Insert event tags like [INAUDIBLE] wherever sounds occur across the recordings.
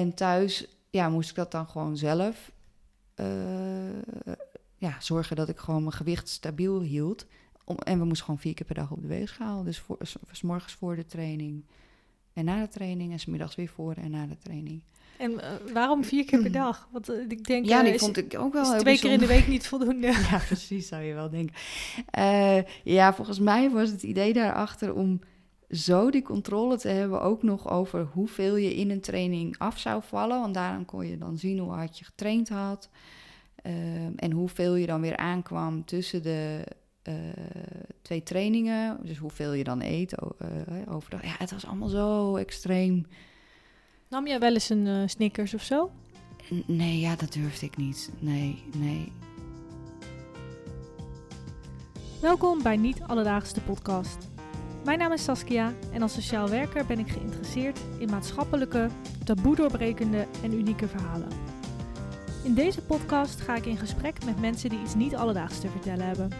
En thuis ja, moest ik dat dan gewoon zelf eh, ja, zorgen dat ik gewoon mijn gewicht stabiel hield. Om, en we moesten gewoon vier keer per dag op de weegschaal. Dus voor, s- morgens voor de training en na de training. En s middags weer voor en na de training. En eh, waarom vier keer per [CLEARS THROAT] dag? Want eh, ik denk, ja, die is, vond ik ook wel is heel twee keer in de week niet voldoende. [LAUGHS] Ja, precies, zou je wel denken. Ja, volgens mij was het idee daarachter om zo die controle te hebben, ook nog over hoeveel je in een training af zou vallen. Want daaraan kon je dan zien hoe hard je getraind had. Ehm, en hoeveel je dan weer aankwam tussen de eh, twee trainingen. Dus hoeveel je dan eet eh, overdag. Ja, het was allemaal zo extreem. Nam jij wel eens een eh, Snickers of zo? N- Nee, ja, dat durfde ik niet. Nee, nee. Welkom bij Niet Alledaags de podcast. Mijn naam is Saskia en als sociaal werker ben ik geïnteresseerd in maatschappelijke, doorbrekende en unieke verhalen. In deze podcast ga ik in gesprek met mensen die iets niet alledaags te vertellen hebben.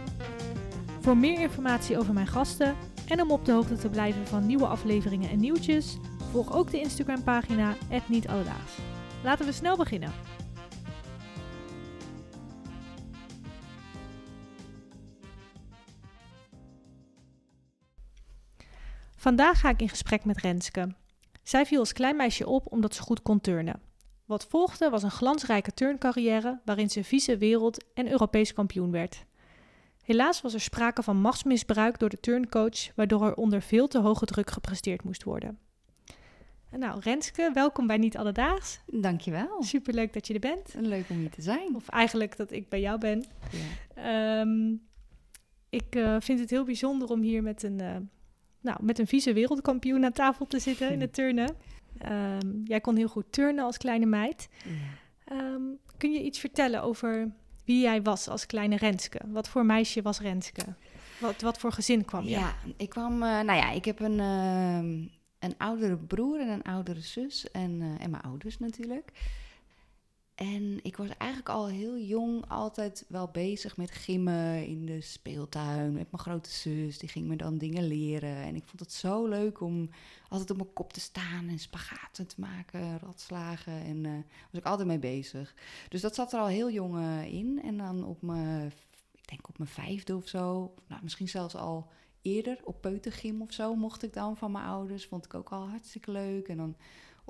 Voor meer informatie over mijn gasten en om op de hoogte te blijven van nieuwe afleveringen en nieuwtjes, volg ook de Instagram pagina Niet Alledaags. Laten we snel beginnen. Vandaag ga ik in gesprek met Renske. Zij viel als klein meisje op omdat ze goed kon turnen. Wat volgde was een glansrijke turncarrière waarin ze vice wereld en Europees kampioen werd. Helaas was er sprake van machtsmisbruik door de turncoach, waardoor er onder veel te hoge druk gepresteerd moest worden. En Nou, Renske, welkom bij Niet Alledaags. Dankjewel. Superleuk dat je er bent. Leuk om hier te zijn. Of eigenlijk dat ik bij jou ben. Ja. Ehm, ik eh, vind het heel bijzonder om hier met een, eh, nou, met een vice wereldkampioen aan tafel te zitten in het [LAUGHS] turnen. Ehm, jij kon heel goed turnen als kleine meid. Ja. Ehm, kun je iets vertellen over wie jij was als kleine Renske? Wat voor meisje was Renske? Wat, wat voor gezin kwam je? Ja, ik kwam, eh, nou ja, ik heb een, ehm, een oudere broer en een oudere zus en, eh, en mijn ouders natuurlijk. En ik was eigenlijk al heel jong altijd wel bezig met gimmen in de speeltuin met mijn grote zus. Die ging me dan dingen leren en ik vond het zo leuk om altijd op mijn kop te staan en spagaten te maken, ratslagen en eh was ik altijd mee bezig. Dus dat zat er al heel jong eh, in en dan op mijn, ik denk op mijn vijfde of zo, nou, misschien zelfs al eerder op peutergym of zo mocht ik dan van mijn ouders. Vond ik ook al hartstikke leuk. En dan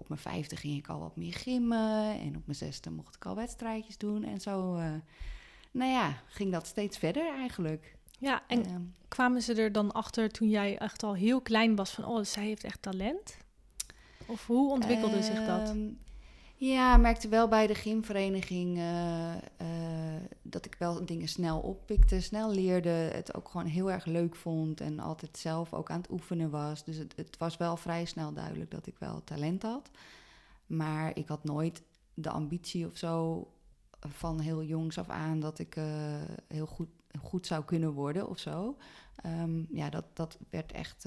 op mijn vijfde ging ik al wat meer gimmen. En op mijn zesde mocht ik al wedstrijdjes doen. En zo, eh, nou ja, ging dat steeds verder eigenlijk. Ja, en Ehm, kwamen ze er dan achter toen jij echt al heel klein was van, oh, zij heeft echt talent? Of hoe ontwikkelde zich dat? Ja, ik merkte wel bij de gymvereniging eh, eh, dat ik wel dingen snel oppikte, snel leerde, het ook gewoon heel erg leuk vond en altijd zelf ook aan het oefenen was. Dus het, het was wel vrij snel duidelijk dat ik wel talent had. Maar ik had nooit de ambitie of zo van heel jongs af aan dat ik eh, heel goed, goed zou kunnen worden of zo. Ehm, ja, dat, dat werd echt,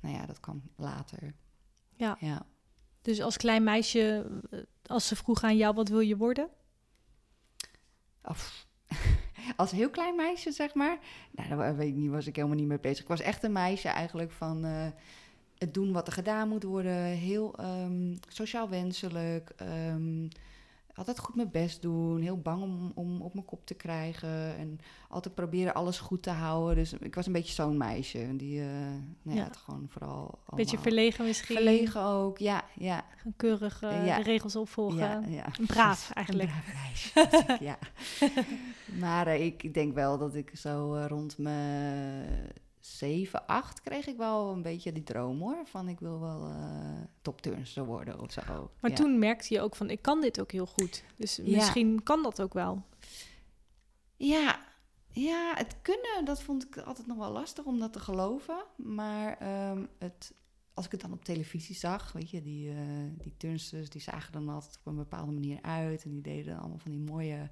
nou ja, dat kwam later. Ja. ja. Dus als klein meisje, eh, als ze vroegen aan jou, wat wil je worden? [LAUGHS] Als heel klein meisje, zeg maar. Nou, daar weet ik niet, was ik helemaal niet mee bezig. Ik was echt een meisje eigenlijk van eh, het doen wat er gedaan moet worden. Heel ehm, sociaal wenselijk. ehm, altijd goed mijn best doen. Heel bang om, om op mijn kop te krijgen. En altijd proberen alles goed te houden. Dus ik was een beetje zo'n meisje. Die uh, nou ja, Ja. het gewoon vooral Beetje allemaal- verlegen misschien. Verlegen ook, ja. ja, Keurig eh, Ja. de regels opvolgen. ja, ja. Braaf eigenlijk. Een braaf [LAUGHS] meisje, ik, ja. [LAUGHS] maar eh, ik, denk wel dat ik zo rond mijn 7, 8 kreeg ik wel een beetje die droom hoor. Van ik wil wel eh topturnster worden of zo. Maar ja. toen merkte je ook van, ik kan dit ook heel goed. Dus Ja. misschien kan dat ook wel. Ja, ja, het kunnen, dat vond ik altijd nog wel lastig om dat te geloven. Maar ehm, het, als ik het dan op televisie zag, weet je, die, eh die turnsters, die zagen dan altijd op een bepaalde manier uit. En die deden allemaal van die mooie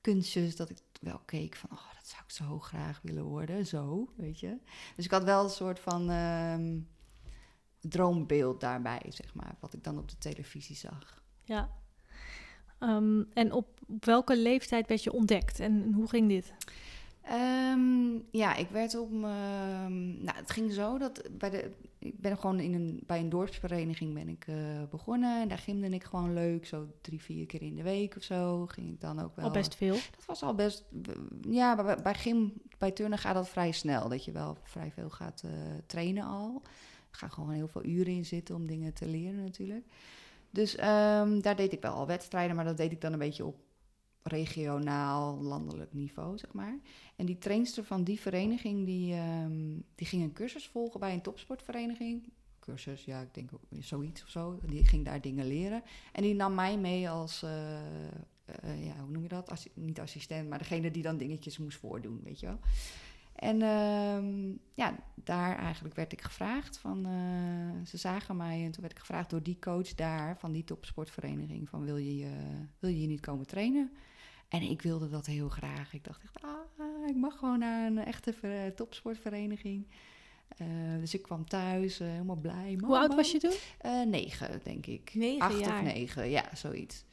kunstjes, dat ik wel keek van, oh, dat zou ik zo graag willen worden, zo, weet je. Dus ik had wel een soort van ehm, droombeeld daarbij, zeg maar, wat ik dan op de televisie zag. Ja. Ehm, en op, op welke leeftijd werd je ontdekt? En hoe ging dit? Ehm, ja, ik werd op mijn... Nou, het ging zo dat bij de... Ik ben gewoon in een, bij een dorpsvereniging ben ik eh, begonnen. En daar gimde ik gewoon leuk. Zo drie, vier keer in de week of zo ging ik dan ook wel... Al best veel. Dat was al best... Ja, bij, bij gym, bij turnen gaat dat vrij snel. Dat je wel vrij veel gaat eh, trainen al. Er gaan gewoon heel veel uren in zitten om dingen te leren natuurlijk. Dus ehm, daar deed ik wel al wedstrijden, maar dat deed ik dan een beetje op regionaal, landelijk niveau, zeg maar. En die trainster van die vereniging, die, ehm, die ging een cursus volgen bij een topsportvereniging. Cursus, ja, ik denk zoiets of zo. Die ging daar dingen leren. En die nam mij mee als, eh, eh, ja, hoe noem je dat? Niet assistent, maar degene die dan dingetjes moest voordoen, weet je wel. En ehm, ja, daar eigenlijk werd ik gevraagd van, eh, ze zagen mij en toen werd ik gevraagd door die coach daar van die topsportvereniging van wil je, wil je niet komen trainen? En ik wilde dat heel graag. Ik dacht echt, ah, ik mag gewoon naar een echte topsportvereniging. Uh, dus ik kwam thuis, uh, helemaal blij. Mama. Hoe oud was je toen? Uh, negen, denk ik. Negen Acht jaar. of negen, ja, zoiets.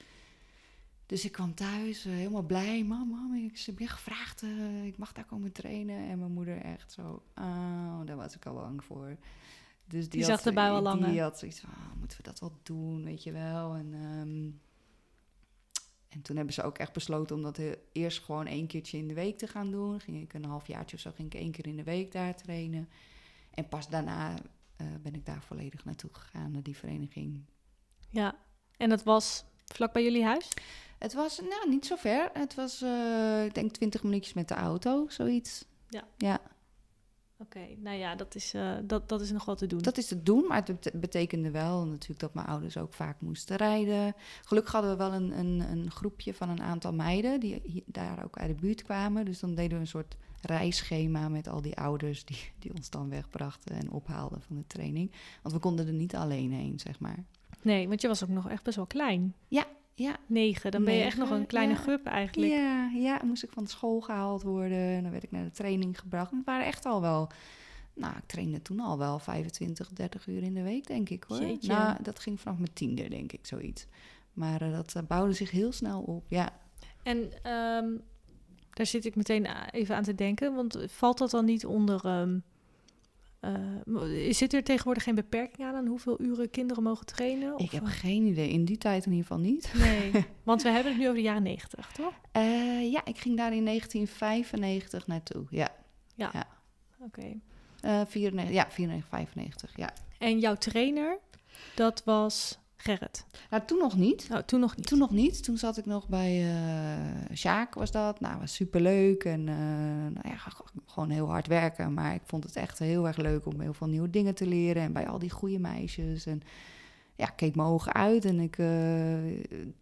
Dus ik kwam thuis, helemaal blij. Mama, ik ben gevraagd, ik mag daar komen trainen. En mijn moeder echt zo, oh, daar was ik al bang voor. Dus die, die had, zag erbij al lang. Die had zoiets van, oh, moeten we dat wel doen, weet je wel. En... Um, en toen hebben ze ook echt besloten om dat eerst gewoon één keertje in de week te gaan doen. Ging ik een halfjaartje of zo, ging ik één keer in de week daar trainen. En pas daarna uh, ben ik daar volledig naartoe gegaan, naar die vereniging. Ja, en dat was vlak bij jullie huis? Het was, nou, niet zo ver. Het was, uh, ik denk, twintig minuutjes met de auto, zoiets. Ja. Ja. Oké, okay, nou ja, dat is, uh, dat, dat is nog wat te doen. Dat is te doen, maar het betekende wel natuurlijk dat mijn ouders ook vaak moesten rijden. Gelukkig hadden we wel een, een, een groepje van een aantal meiden die hier, daar ook uit de buurt kwamen. Dus dan deden we een soort reisschema met al die ouders die, die ons dan wegbrachten en ophaalden van de training. Want we konden er niet alleen heen, zeg maar. Nee, want je was ook nog echt best wel klein. Ja, ja. Negen, dan ben je echt nog een kleine ja. gup eigenlijk. Ja, ja, moest ik van de school gehaald worden. En dan werd ik naar de training gebracht. En het waren echt al wel... Nou, ik trainde toen al wel 25, 30 uur in de week, denk ik hoor. Jeetje. Nou, dat ging vanaf mijn tiende, denk ik, zoiets. Maar uh, dat uh, bouwde zich heel snel op, ja. En um, daar zit ik meteen even aan te denken. Want valt dat dan niet onder... Um, uh, zit er tegenwoordig geen beperking aan aan hoeveel uren kinderen mogen trainen? Ik heb geen idee. In die tijd in ieder geval niet. Nee, [LAUGHS] want we hebben het nu over de jaren 90, toch? Uh, ja, ik ging daar in 1995 naartoe. Ja. Ja. ja. Oké. Okay. Uh, 94, ja, 94, 95, ja. En jouw trainer, dat was Gerrit? Nou, toen nog niet. Oh, toen nog niet? Toen nog niet. Toen zat ik nog bij uh, Sjaak, was dat. Nou, was superleuk en uh, nou ja, gewoon heel hard werken. Maar ik vond het echt heel erg leuk om heel veel nieuwe dingen te leren. En bij al die goede meisjes. En ja, ik keek mijn ogen uit. En ik, uh,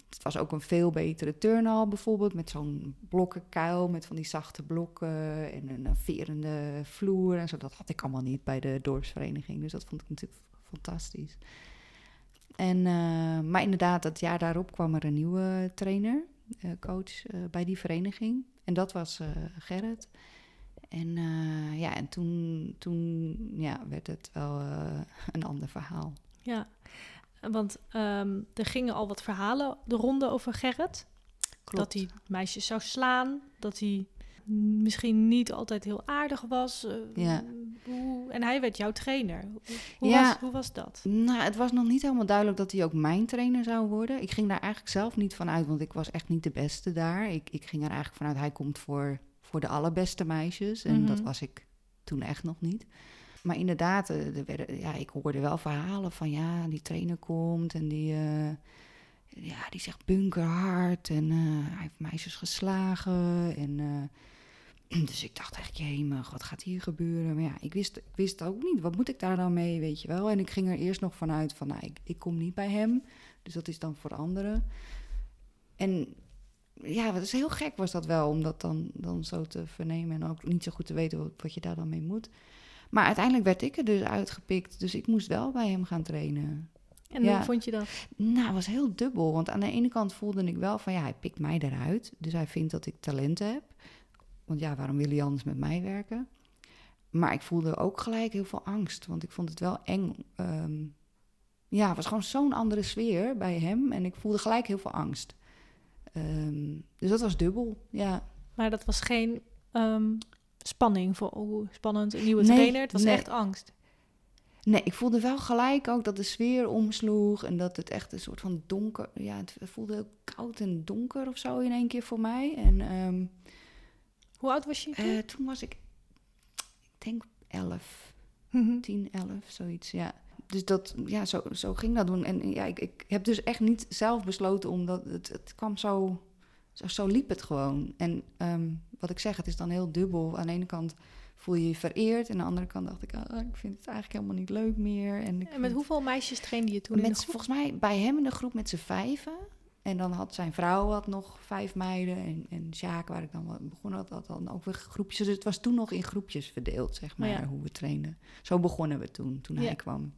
het was ook een veel betere turnhal bijvoorbeeld. Met zo'n blokkenkuil, met van die zachte blokken. En een verende vloer en zo. Dat had ik allemaal niet bij de dorpsvereniging. Dus dat vond ik natuurlijk fantastisch. En, uh, maar inderdaad, dat jaar daarop kwam er een nieuwe trainer, uh, coach uh, bij die vereniging. En dat was Gerrit. En ja, en toen, toen ja, werd het wel een ander verhaal. Ja, want um, er gingen al wat verhalen de ronde over Gerrit. Klopt. Dat hij meisjes zou slaan, dat hij misschien niet altijd heel aardig was. Uh, ja. hoe, en hij werd jouw trainer. Hoe, ja. was, hoe was dat? Nou, het was nog niet helemaal duidelijk dat hij ook mijn trainer zou worden. Ik ging daar eigenlijk zelf niet van uit, want ik was echt niet de beste daar. Ik, ik ging er eigenlijk vanuit, hij komt voor, voor de allerbeste meisjes. En Mhm. dat was ik toen echt nog niet. Maar inderdaad, eh, er werden, ja, ik hoorde wel verhalen van ja, die trainer komt en die, uh, ja, die zegt bunkerhard en uh, hij heeft meisjes geslagen. En, uh, [CLEARS THROAT] dus ik dacht echt, jemig, wat gaat hier gebeuren? Maar ja, ik wist, ik wist ook niet, wat moet ik daar dan mee, weet je wel? En ik ging er eerst nog vanuit van, nou, ik, ik kom niet bij hem. Dus dat is dan voor anderen. En ja, wat is heel gek was dat wel, om dat dan, dan zo te vernemen en ook niet zo goed te weten wat, wat je daar dan mee moet. Maar uiteindelijk werd ik er dus uitgepikt, dus ik moest wel bij hem gaan trainen. En Ja. hoe vond je dat? Nou, het was heel dubbel. Want aan de ene kant voelde ik wel van ja, hij pikt mij eruit. Dus hij vindt dat ik talent heb. Want ja, waarom wil hij anders met mij werken? Maar ik voelde ook gelijk heel veel angst. Want ik vond het wel eng. Ehm, ja, het was gewoon zo'n andere sfeer bij hem. En ik voelde gelijk heel veel angst. Ehm, dus dat was dubbel, ja. Maar dat was geen ehm, spanning voor hoe spannend een nieuwe Nee, trainer? Het was nee. echt angst. Nee, ik voelde wel gelijk ook dat de sfeer omsloeg en dat het echt een soort van donker... Ja, het voelde koud en donker of zo in één keer voor mij. En Hoe oud was je? toen? eh, toen was ik, ik denk elf, Mhm. 10, 11, zoiets, ja. Dus dat, ja, zo, zo ging dat doen. En ja, ik, ik heb dus echt niet zelf besloten, omdat het, het kwam zo, zo, zo liep het gewoon. En ehm, wat ik zeg, het is dan heel dubbel. Aan de ene kant voel je je vereerd, en aan de andere kant dacht ik, ah, ik vind het eigenlijk helemaal niet leuk meer. En, En met hoeveel meisjes trainde je toen met, volgens mij bij hem in de groep met z'n vijven. En dan had zijn vrouw had nog vijf meiden. En, en Sjaak, waar ik dan wel begon, had, had dan ook weer groepjes. Dus het was toen nog in groepjes verdeeld, zeg maar, Ja. hoe we trainden. Zo begonnen we toen, toen Ja. hij kwam.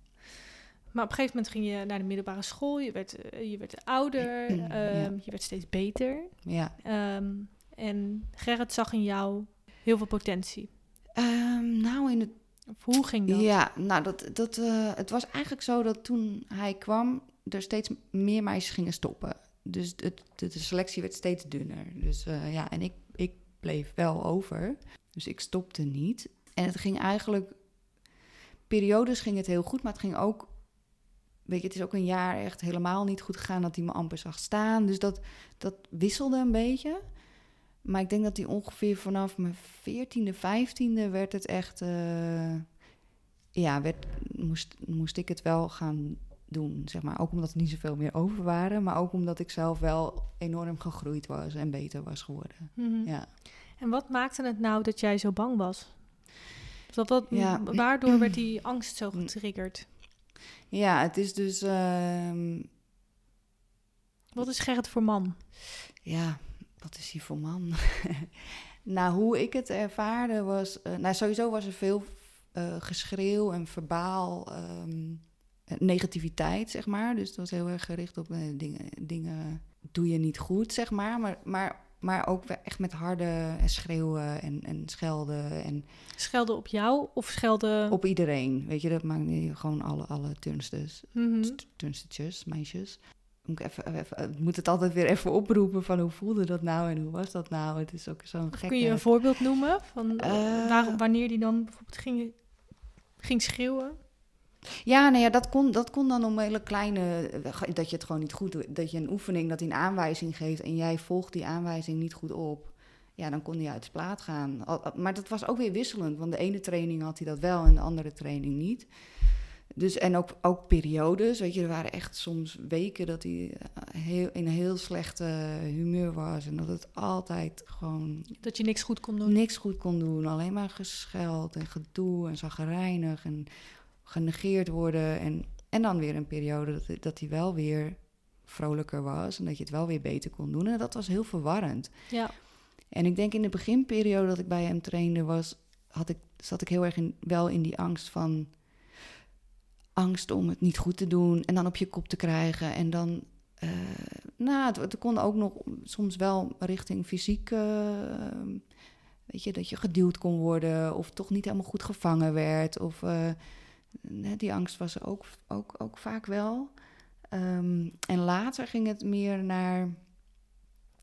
Maar op een gegeven moment ging je naar de middelbare school. Je werd, eh, je werd ouder. [CLEARS THROAT] Ja. ehm, Je werd steeds beter. Ja. Ehm, en Gerrit zag in jou heel veel potentie. Ehm, nou, in het Of hoe ging dat? Ja, nou, dat, dat, eh, het was eigenlijk zo dat toen hij kwam, er steeds meer meisjes gingen stoppen. Dus de selectie werd steeds dunner. Dus eh, ja, en ik, ik bleef wel over. Dus ik stopte niet. En het ging eigenlijk, periodes ging het heel goed, maar het ging ook, weet je, het is ook een jaar echt helemaal niet goed gegaan dat hij me amper zag staan. Dus dat, dat wisselde een beetje. Maar ik denk dat hij ongeveer vanaf mijn 14e, 15e werd het echt. eh, ja, werd, moest, moest ik het wel gaan doen. Zeg maar. Ook omdat er niet zoveel meer over waren. Maar ook omdat ik zelf wel enorm gegroeid was en beter was geworden. Mhm. Ja. En wat maakte het nou dat jij zo bang was? Dat, wat, Ja. Waardoor werd [CLEARS THROAT] die angst zo getriggerd? ja, het is dus. ehm, Wat is Gerrit voor man? ja, wat is hij voor man? [LAUGHS] nou, hoe ik het ervaarde was... eh, nou, sowieso was er veel eh, geschreeuw en verbaal ehm, eh, negativiteit, zeg maar. Dus het was heel erg gericht op eh, dingen, dingen doe je niet goed, zeg maar. Maar, maar, maar ook echt met harde schreeuwen en, en schelden en Schelden op jou of schelden... op iedereen. Weet je, dat maakt niet gewoon alle, alle turnsters. St- turnstertjes, meisjes. Moet ik, even, even, ik moet het altijd weer even oproepen van hoe voelde dat nou en hoe was dat nou? Het is ook zo'n gekke... Kun je een voorbeeld noemen van eh, Eh. waar, wanneer die dan bijvoorbeeld ging, ging schreeuwen? Ja, nou ja, dat kon, dat kon dan om hele kleine... Dat je het gewoon niet goed doet. Dat je een oefening, dat hij een aanwijzing geeft... en jij volgt die aanwijzing niet goed op. Ja, dan kon hij uit de plaat gaan. Maar dat was ook weer wisselend. Want de ene training had hij dat wel en de andere training niet. Dus, en ook, ook periodes, weet je, er waren echt soms weken dat hij eh, heel, in een heel slechte humeur was. En dat het altijd gewoon Dat je niks goed kon doen? niks goed kon doen. Alleen maar gescheld en gedoe en zagrijnig en genegeerd worden. En, en dan weer een periode dat, dat hij wel weer vrolijker was en dat je het wel weer beter kon doen. En dat was heel verwarrend. Ja. En ik denk in de beginperiode dat ik bij hem trainde was, had ik, zat ik heel erg in, wel in die angst van angst om het niet goed te doen en dan op je kop te krijgen. En dan, eh, nou, het, het kon ook nog soms wel richting fysiek, eh, weet je, dat je geduwd kon worden of toch niet helemaal goed gevangen werd. Of eh, die angst was er ook, ook, ook vaak wel. Ehm, en later ging het meer naar,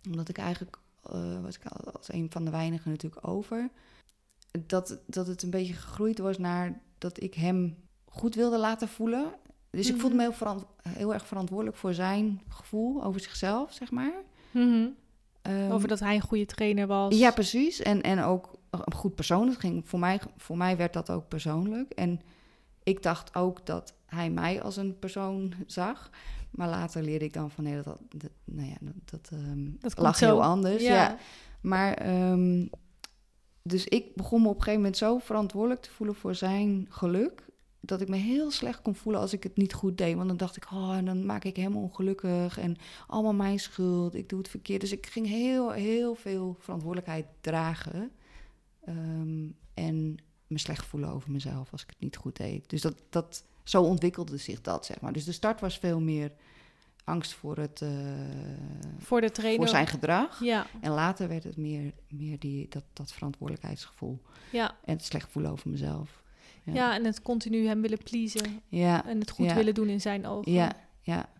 omdat ik eigenlijk, eh, was ik al- als een van de weinigen natuurlijk over, dat, dat het een beetje gegroeid was naar dat ik hem goed wilde laten voelen. Dus ik voelde me Mhm. heel, verant- heel erg verantwoordelijk voor zijn gevoel over zichzelf, zeg maar. Mhm. Ehm, Over dat hij een goede trainer was. ja, precies. En, en ook een goed persoon. Het ging, voor, mij, voor mij werd dat ook persoonlijk. En ik dacht ook dat hij mij als een persoon zag. Maar later leerde ik dan van nee, dat, dat, dat- nou ja, dat, dat, ehm, Dat lag zo. heel anders. Ja. Ja. Maar ehm, dus ik begon me op een gegeven moment zo verantwoordelijk te voelen voor zijn geluk. Dat ik me heel slecht kon voelen als ik het niet goed deed. Want dan dacht ik, oh, en dan maak ik hem ongelukkig. En allemaal mijn schuld. Ik doe het verkeerd. Dus ik ging heel, heel veel verantwoordelijkheid dragen. Ehm, en me slecht voelen over mezelf als ik het niet goed deed. Dus dat, dat, zo ontwikkelde zich dat, zeg maar. Dus de start was veel meer angst voor, het, eh, Voor de trainer. voor zijn gedrag. Ja, En later werd het meer, meer die, dat, dat verantwoordelijkheidsgevoel. ja. En het slecht voelen over mezelf. Ja. ja, en het continu hem willen pleasen. Ja, En het goed Ja. willen doen in zijn ogen. ja, ja.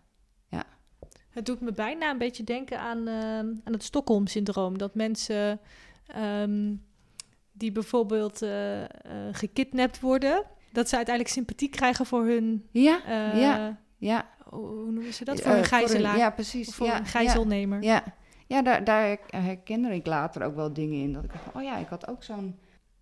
Het doet me bijna een beetje denken aan, ehm, aan het Stockholm-syndroom. Dat mensen ehm, die bijvoorbeeld eh, gekidnapt worden, dat ze uiteindelijk sympathie krijgen voor hun, Ja, eh, ja, ja. hoe noemen ze dat? Voor een gijzelaar. ja, precies. of voor ja, een gijzelnemer. Ja, ja daar, daar herkende ik later ook wel dingen in. Dat ik dacht, oh ja, ik had ook zo'n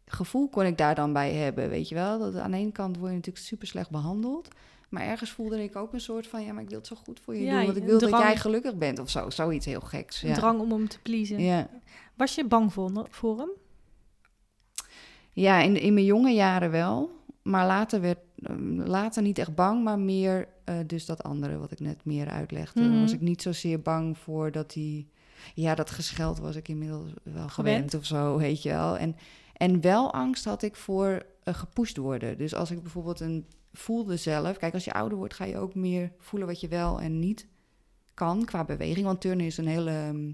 gevoel kon ik daar dan bij hebben, weet je wel. Dat aan de ene kant word je natuurlijk super slecht behandeld. Maar ergens voelde ik ook een soort van, ja, maar ik wil het zo goed voor je Ja, doen. Want ik een wil dat jij gelukkig bent of zo. Zoiets heel geks. Een Ja. drang om hem te pleasen. Ja. Was je bang voor, voor hem? Ja, in, in mijn jonge jaren wel. Maar later werd ehm, later niet echt bang, maar meer eh, dus dat andere wat ik net meer uitlegde. Dan was Mhm. ik niet zozeer bang voor dat hij... Ja, dat gescheld was ik inmiddels wel gewend, of zo, weet je wel. En, en wel angst had ik voor eh, gepusht worden. Dus als ik bijvoorbeeld een voelde zelf... Kijk, als je ouder wordt ga je ook meer voelen wat je wel en niet kan qua beweging. Want turnen is een hele... ehm,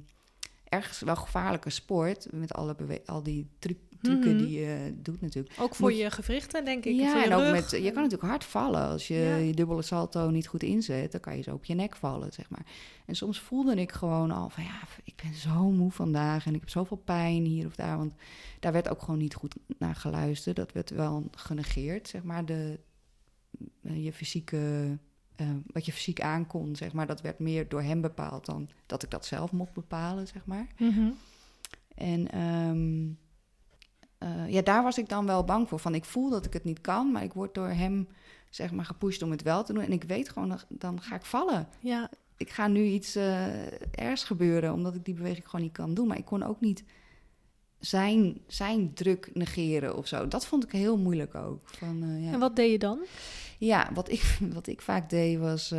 ergens wel gevaarlijke sport met alle al die tru- trucken Mhm. die je doet natuurlijk. Ook voor Moet- je gewrichten, denk ik. Ja, voor je en ook met, je kan natuurlijk hard vallen. Als je Ja. je dubbele salto niet goed inzet, dan kan je zo op je nek vallen, zeg maar. En soms voelde ik gewoon al van, ja, ik ben zo moe vandaag en ik heb zoveel pijn hier of daar. Want daar werd ook gewoon niet goed naar geluisterd. Dat werd wel genegeerd, zeg maar, de, eh, je fysieke, eh, wat je fysiek aankon, zeg maar. Dat werd meer door hem bepaald dan dat ik dat zelf mocht bepalen, zeg maar. Mhm. En ehm, eh, ja, daar was ik dan wel bang voor. Van ik voel dat ik het niet kan, maar ik word door hem zeg maar gepusht om het wel te doen. En ik weet gewoon, dan ga ik vallen. Ja, Ik ga nu iets eh ergs gebeuren, omdat ik die beweging gewoon niet kan doen. Maar ik kon ook niet zijn, zijn druk negeren of zo. Dat vond ik heel moeilijk ook. Van, eh, ja. en wat deed je dan? Ja, wat ik, [LAUGHS] wat ik vaak deed was,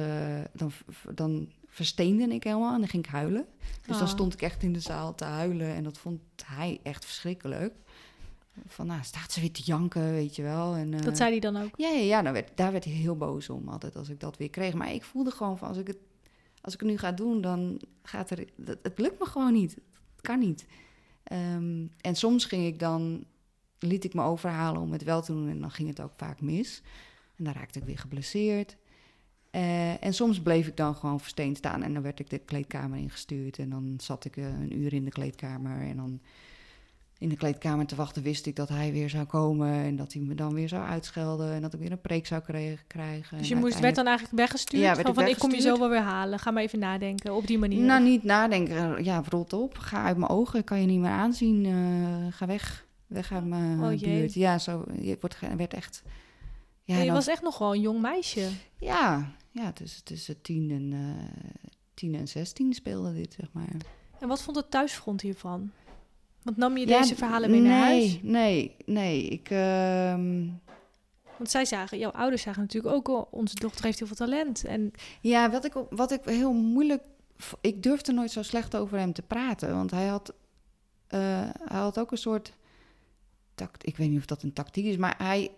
dan, dan versteende ik helemaal en dan ging ik huilen. Dus dan Ah. stond ik echt in de zaal te huilen en dat vond hij echt verschrikkelijk. Van, nou, staat ze weer te janken, weet je wel. En, eh, Dat zei hij dan ook. Ja, ja, ja dan werd, daar werd hij heel boos om altijd als ik dat weer kreeg. Maar ik voelde gewoon van, als ik het, als ik het nu ga doen, dan gaat er... Het, het lukt me gewoon niet. Het kan niet. Ehm, en soms ging ik dan, liet ik me overhalen om het wel te doen en dan ging het ook vaak mis. En dan raakte ik weer geblesseerd. Eh, en soms bleef ik dan gewoon versteend staan en dan werd ik de kleedkamer ingestuurd. En dan zat ik eh, een uur in de kleedkamer en dan in de kleedkamer te wachten wist ik dat hij weer zou komen en dat hij me dan weer zou uitschelden en dat ik weer een preek zou krijgen. Dus je moest, werd dan eigenlijk weggestuurd? Ja, van, ik van ik kom je zo wel weer halen. Ga maar even nadenken op die manier. Nou, niet nadenken. Ja, rot op. Ga uit mijn ogen. Ik kan je niet meer aanzien. Eh, ga weg. Weg uit mijn Oh, buurt. Ja, zo. Je wordt, werd echt... Ja, Ja, je dan- was echt nog wel een jong meisje. ja, ja tussen, tussen tien en, eh tien en zestien speelde dit, zeg maar. En wat vond het thuisfront hiervan? Want nam je Ja, deze verhalen mee naar huis? Nee, nee. Ik... ehm, Want zij zagen, jouw ouders zagen natuurlijk ook, al, onze dochter heeft heel veel talent. En Ja, wat ik, wat ik heel moeilijk... Ik durfde nooit zo slecht over hem te praten. Want hij had, eh, hij had ook een soort... Tact, ik weet niet of dat een tactiek is, maar hij...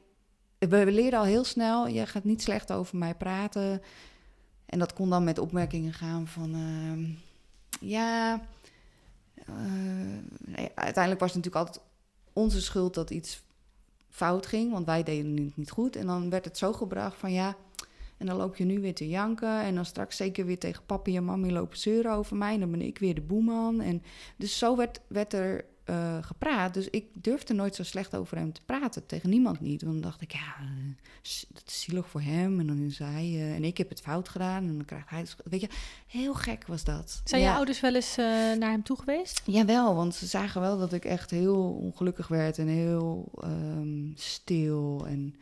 We leerden al heel snel, je gaat niet slecht over mij praten. En dat kon dan met opmerkingen gaan van... ehm, ja... eh, uiteindelijk was het natuurlijk altijd onze schuld dat iets fout ging. Want wij deden het niet goed. En dan werd het zo gebracht van ja... En dan loop je nu weer te janken. En dan straks zeker weer tegen papi en mami lopen zeuren over mij. En dan ben ik weer de boeman. En dus zo werd, werd er eh, gepraat. Dus ik durfde nooit zo slecht over hem te praten. Tegen niemand niet. Want dan dacht ik, ja, dat is zielig voor hem. En dan is hij... eh, en ik heb het fout gedaan. En dan krijgt hij... Weet je, heel gek was dat. zijn Ja. je ouders wel eens eh, naar hem toe geweest? Jawel, want ze zagen wel dat ik echt heel ongelukkig werd en heel ehm, stil. En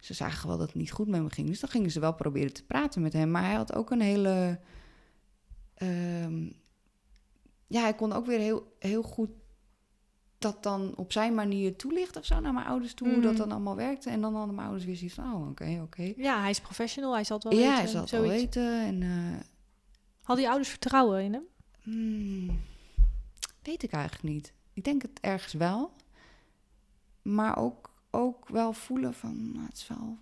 ze zagen wel dat het niet goed met me ging. Dus dan gingen ze wel proberen te praten met hem. Maar hij had ook een hele. ehm, ja, hij kon ook weer heel, heel goed dat dan op zijn manier toelichten of zo naar mijn ouders toe. Hoe dat Mhm. dan allemaal werkte. En dan hadden mijn ouders weer zoiets van: oh, oké, oké. Ja, hij is professional, hij zal het wel Ja, weten. hij zal het wel weten. En. eh, Hadden je ouders vertrouwen in hem? Hmm, weet ik eigenlijk niet. Ik denk het ergens wel. Maar ook, ook wel voelen van, nou, het is wel...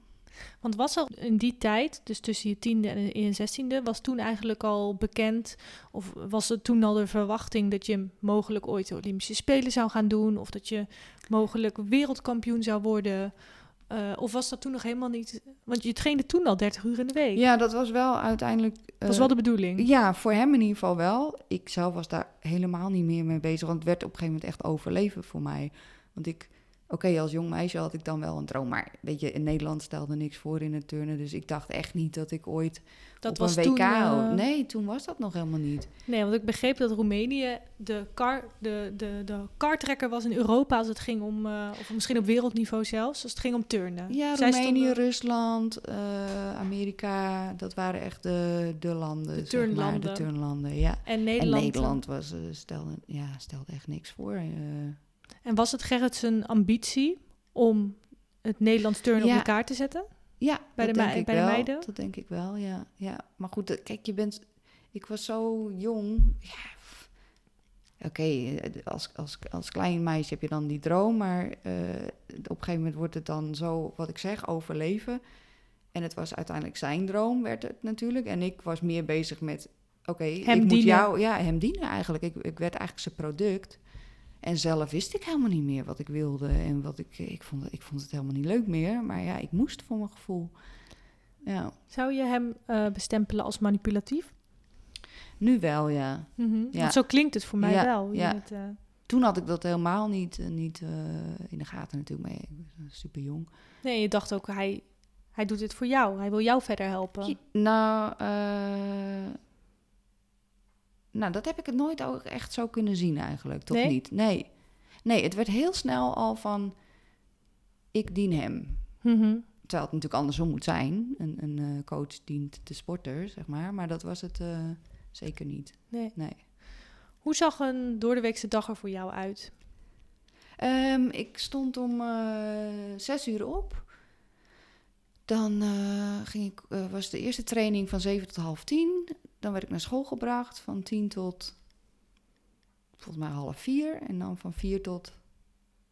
Want was er in die tijd, dus tussen je tiende en je zestiende, was toen eigenlijk al bekend, of was er toen al de verwachting dat je mogelijk ooit de Olympische Spelen zou gaan doen, of dat je mogelijk wereldkampioen zou worden? Eh, of was dat toen nog helemaal niet? Want je trainde toen al 30 uur in de week. Ja, dat was wel uiteindelijk... dat was eh, wel de bedoeling. Ja, voor hem in ieder geval wel. Ik zelf was daar helemaal niet meer mee bezig. Want het werd op een gegeven moment echt overleven voor mij. Want ik, oké, als jong meisje had ik dan wel een droom. Maar weet je, in Nederland stelde niks voor in het turnen. Dus ik dacht echt niet dat ik ooit Dat op was een WK... toen... eh, Nee, toen was dat nog helemaal niet. Nee, want ik begreep dat Roemenië de, kar, de, de, de kartrekker was in Europa als het ging om, eh, of misschien op wereldniveau zelfs, als het ging om turnen. Ja, Zij Roemenië, stonden- Rusland, eh, Amerika, dat waren echt de, de landen. De zeg maar, turnlanden. de turnlanden, ja. En Nederland. En Nederland was, stelde, ja, stelde echt niks voor. En was het Gerrit zijn ambitie om het Nederlands turnen op Ja. elkaar te zetten? Ja, Bij dat de denk mei- ik bij de meiden? Dat denk ik wel, ja. ja. Maar goed, eh, kijk, je bent... Ik was zo jong. Ja. Oké, eh, als, als, als klein meisje heb je dan die droom, maar eh, op een gegeven moment wordt het dan zo, wat ik zeg, overleven. En het was uiteindelijk zijn droom, werd het natuurlijk. En ik was meer bezig met, oké, ik moet jou... Ja, hem dienen eigenlijk. Ik, ik werd eigenlijk zijn product. En zelf wist ik helemaal niet meer wat ik wilde. En wat ik... Ik vond, ik vond het helemaal niet leuk meer. Maar ja, ik moest voor mijn gevoel. Ja, Zou je hem eh, bestempelen als manipulatief? nu wel, ja. Mhm. Ja. Want zo klinkt het voor mij Ja, wel. Ja. eh, Toen had ik dat helemaal niet, eh, niet eh, in de gaten natuurlijk. Maar ik was super jong. nee, je dacht ook, hij, hij doet dit voor jou. Hij wil jou verder helpen. Nou, eh, nou, dat heb ik het nooit ook echt zo kunnen zien eigenlijk. Toch Nee? niet? Nee. Nee, het werd heel snel al van... Ik dien hem. Mhm. Terwijl het natuurlijk andersom moet zijn. Een, een eh, coach dient de sporter, zeg maar. Maar dat was het eh, zeker niet. Nee. Nee. Hoe zag een doordeweekse dag er voor jou uit? Ehm, ik stond om eh, zes uur op. Dan ging ik, was de eerste training van zeven tot half tien. Dan werd ik naar school gebracht van tien tot volgens mij half vier. En dan van vier tot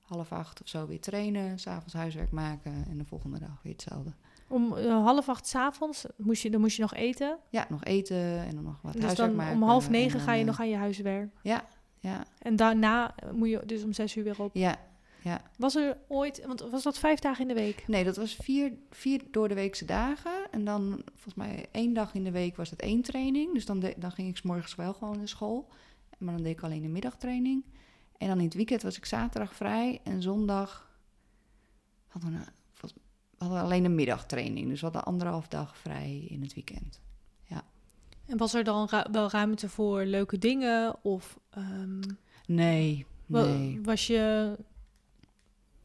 half acht of zo weer trainen. S'avonds huiswerk maken en de volgende dag weer hetzelfde. Om eh, half acht 's avonds moest je, dan moest je nog eten. Ja, nog eten en dan nog wat dus huiswerk dan maken. om half en negen dan, ga je eh, nog aan je huiswerk. Ja, ja, En daarna moet je dus om zes uur weer op. ja, ja. Was er ooit, want was dat vijf dagen in de week? Nee, dat was vier, vier door de weekse dagen. En dan, volgens mij, één dag in de week was het één training. Dus dan, de- dan ging ik 's morgens wel gewoon naar school. Maar dan deed ik alleen de middagtraining. En dan in het weekend was ik zaterdag vrij. En zondag hadden we, hadden we alleen een middagtraining. Dus we hadden anderhalf dag vrij in het weekend. En was er dan ru- wel ruimte voor leuke dingen? Of ehm, Nee, nee. was je...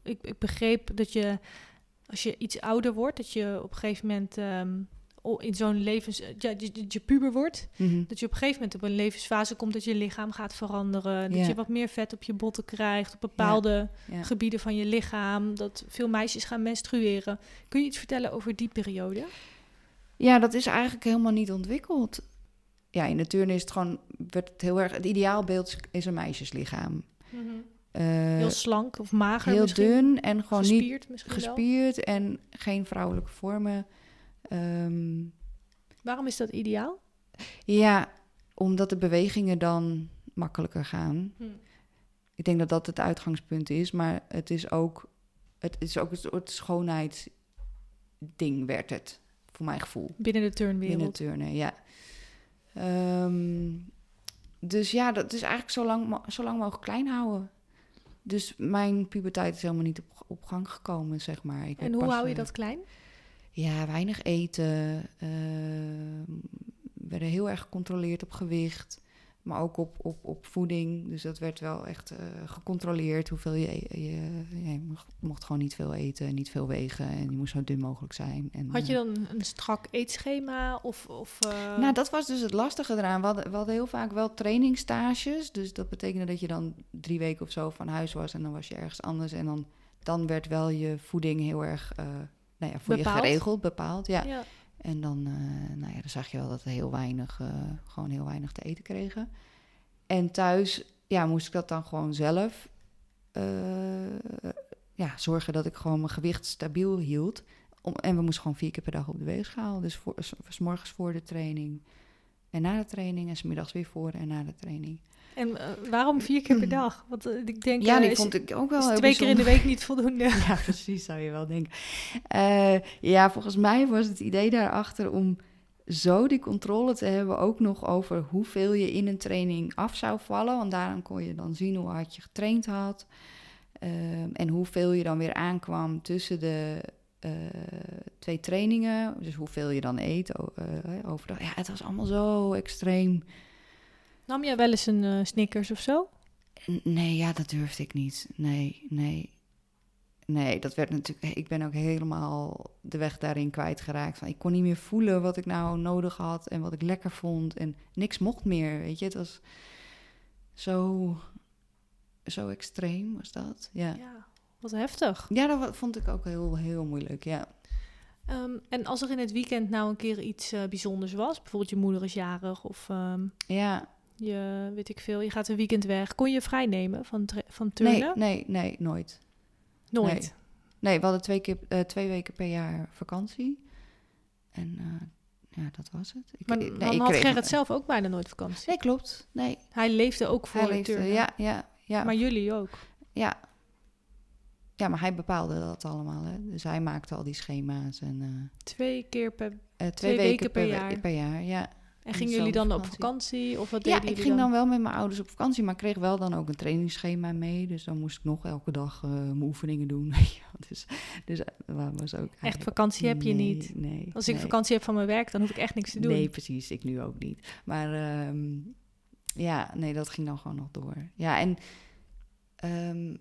Ik, ik begreep dat je, als je iets ouder wordt, dat je op een gegeven moment ehm, in zo'n levens... Ja, dat je, puber wordt. Mhm. Dat je op een gegeven moment op een levensfase komt dat je lichaam gaat veranderen. Dat je wat meer vet op je botten krijgt, op bepaalde gebieden van je lichaam. Dat veel meisjes gaan menstrueren. Kun je iets vertellen over die periode? ja, dat is eigenlijk helemaal niet ontwikkeld. Ja, in de turnen is het gewoon, werd het heel erg, het ideaalbeeld is- is een meisjeslichaam. Eh, Heel slank of mager heel misschien? dun en gewoon niet gespierd misschien wel? gespierd en geen vrouwelijke vormen. Ehm, Waarom is dat ideaal? ja, omdat de bewegingen dan makkelijker gaan. Ik denk dat dat het uitgangspunt is, maar het is ook, het is ook een soort schoonheidsding werd het, voor mijn gevoel. Binnen de turnwereld. Binnen turnen, ja. Ehm, dus ja, dat is eigenlijk zo lang, zo lang mogelijk klein houden. Dus mijn puberteit is helemaal niet op, op gang gekomen, zeg maar. Ik en hoe pas, hou je eh, dat klein? Ja, weinig eten. we werden heel erg gecontroleerd op gewicht. Maar ook op, op, op voeding. Dus dat werd wel echt eh, gecontroleerd. Hoeveel je, je, je mocht, gewoon niet veel eten, niet veel wegen. En je moest zo dun mogelijk zijn. En, Had je eh, dan een strak eetschema? Of, of, eh, nou, dat was dus het lastige eraan. We hadden, we hadden heel vaak wel trainingstages. Dus dat betekende dat je dan drie weken of zo van huis was. En dan was je ergens anders. En dan, dan werd wel je voeding heel erg nou ja, voor Bepaald? je geregeld, bepaald. Ja. ja. En dan, eh, nou ja, dan zag je wel dat we heel weinig, eh, gewoon heel weinig te eten kregen. En thuis, ja, moest ik dat dan gewoon zelf eh, ja, zorgen dat ik gewoon mijn gewicht stabiel hield. Om, en we moesten gewoon vier keer per dag op de weegschaal. Dus voor, s- s morgens voor de training en na de training. En 's middags weer voor en na de training. En eh, waarom vier keer per [CLEARS THROAT] dag? Want eh, ik denk, ja, eh, die is, vond ik ook wel is heel twee keer in de week niet voldoende. [LAUGHS] Ja, precies, zou je wel denken. Eh, ja, volgens mij was het idee daarachter om zo die controle te hebben, ook nog over hoeveel je in een training af zou vallen. Want daaraan kon je dan zien hoe hard je getraind had. Ehm, en hoeveel je dan weer aankwam tussen de eh, twee trainingen. Dus hoeveel je dan eet eh, overdag. Ja, het was allemaal zo extreem. Nam jij wel eens een eh, Snickers of zo? N- Nee, ja, dat durfde ik niet. Nee, nee. Nee, dat werd natuurlijk. Ik ben ook helemaal de weg daarin kwijtgeraakt. Van, ik kon niet meer voelen wat ik nou nodig had en wat ik lekker vond. En niks mocht meer. Weet je, het was zo, zo extreem was dat. Ja, Ja. Wat heftig. ja dat vond ik ook heel, heel moeilijk. Ja. Ehm, en als er in het weekend nou een keer iets eh, bijzonders was, bijvoorbeeld je moeder is jarig of ehm, Ja, je, weet ik veel, je gaat een weekend weg, kon je vrij nemen van, van nee, turnen? nee, nee, nooit. Nooit. nee. Nee, we hadden twee, keer, eh, twee weken per jaar vakantie. En eh, ja, dat was het. Ik, Maar nee, dan ik had Gerrit zelf ook bijna nooit vakantie. Nee, klopt. Nee, Hij leefde ook voor hij leefde, turnen. ja, ja, ja, Maar jullie ook. ja. Ja, maar hij bepaalde dat allemaal. Hè. Dus hij maakte al die schema's. En, eh, Twee keer per... twee, Twee weken, weken per per, jaar. per jaar. Ja, En gingen jullie dan op vakantie? Of wat ja deden ik ging dan wel met mijn ouders op vakantie, maar kreeg wel dan ook een trainingsschema mee. Dus dan moest ik nog elke dag eh, mijn oefeningen doen. [LAUGHS] dus dus eh, dat was ook Echt vakantie heb je Nee, niet. Nee. Als ik nee. vakantie heb van mijn werk, dan hoef ik echt niks te doen. Nee, precies. Ik nu ook niet. Maar ehm, ja, nee, dat ging dan gewoon nog door. Ja, en ehm,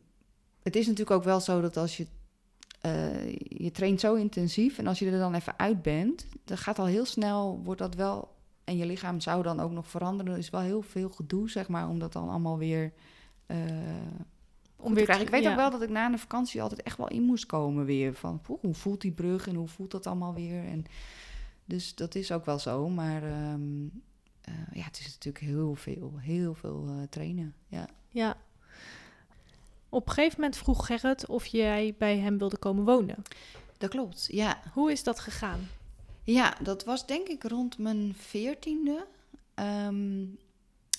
het is natuurlijk ook wel zo dat als je... eh, je traint zo intensief en als je er dan even uit bent... dan gaat al heel snel, wordt dat wel... en je lichaam zou dan ook nog veranderen. Er is wel heel veel gedoe, zeg maar, om dat dan allemaal weer... eh om weer te krijgen. Ik weet ja. ook wel dat ik na een vakantie altijd echt wel in moest komen weer. Van poeh, hoe voelt die brug en hoe voelt dat allemaal weer? En dus dat is ook wel zo. Maar ehm, eh, ja, het is natuurlijk heel veel, heel veel eh, trainen. Ja. Ja. Op een gegeven moment vroeg Gerrit of jij bij hem wilde komen wonen. Dat klopt, ja. Hoe is dat gegaan? Ja, dat was denk ik rond mijn veertiende. Ehm,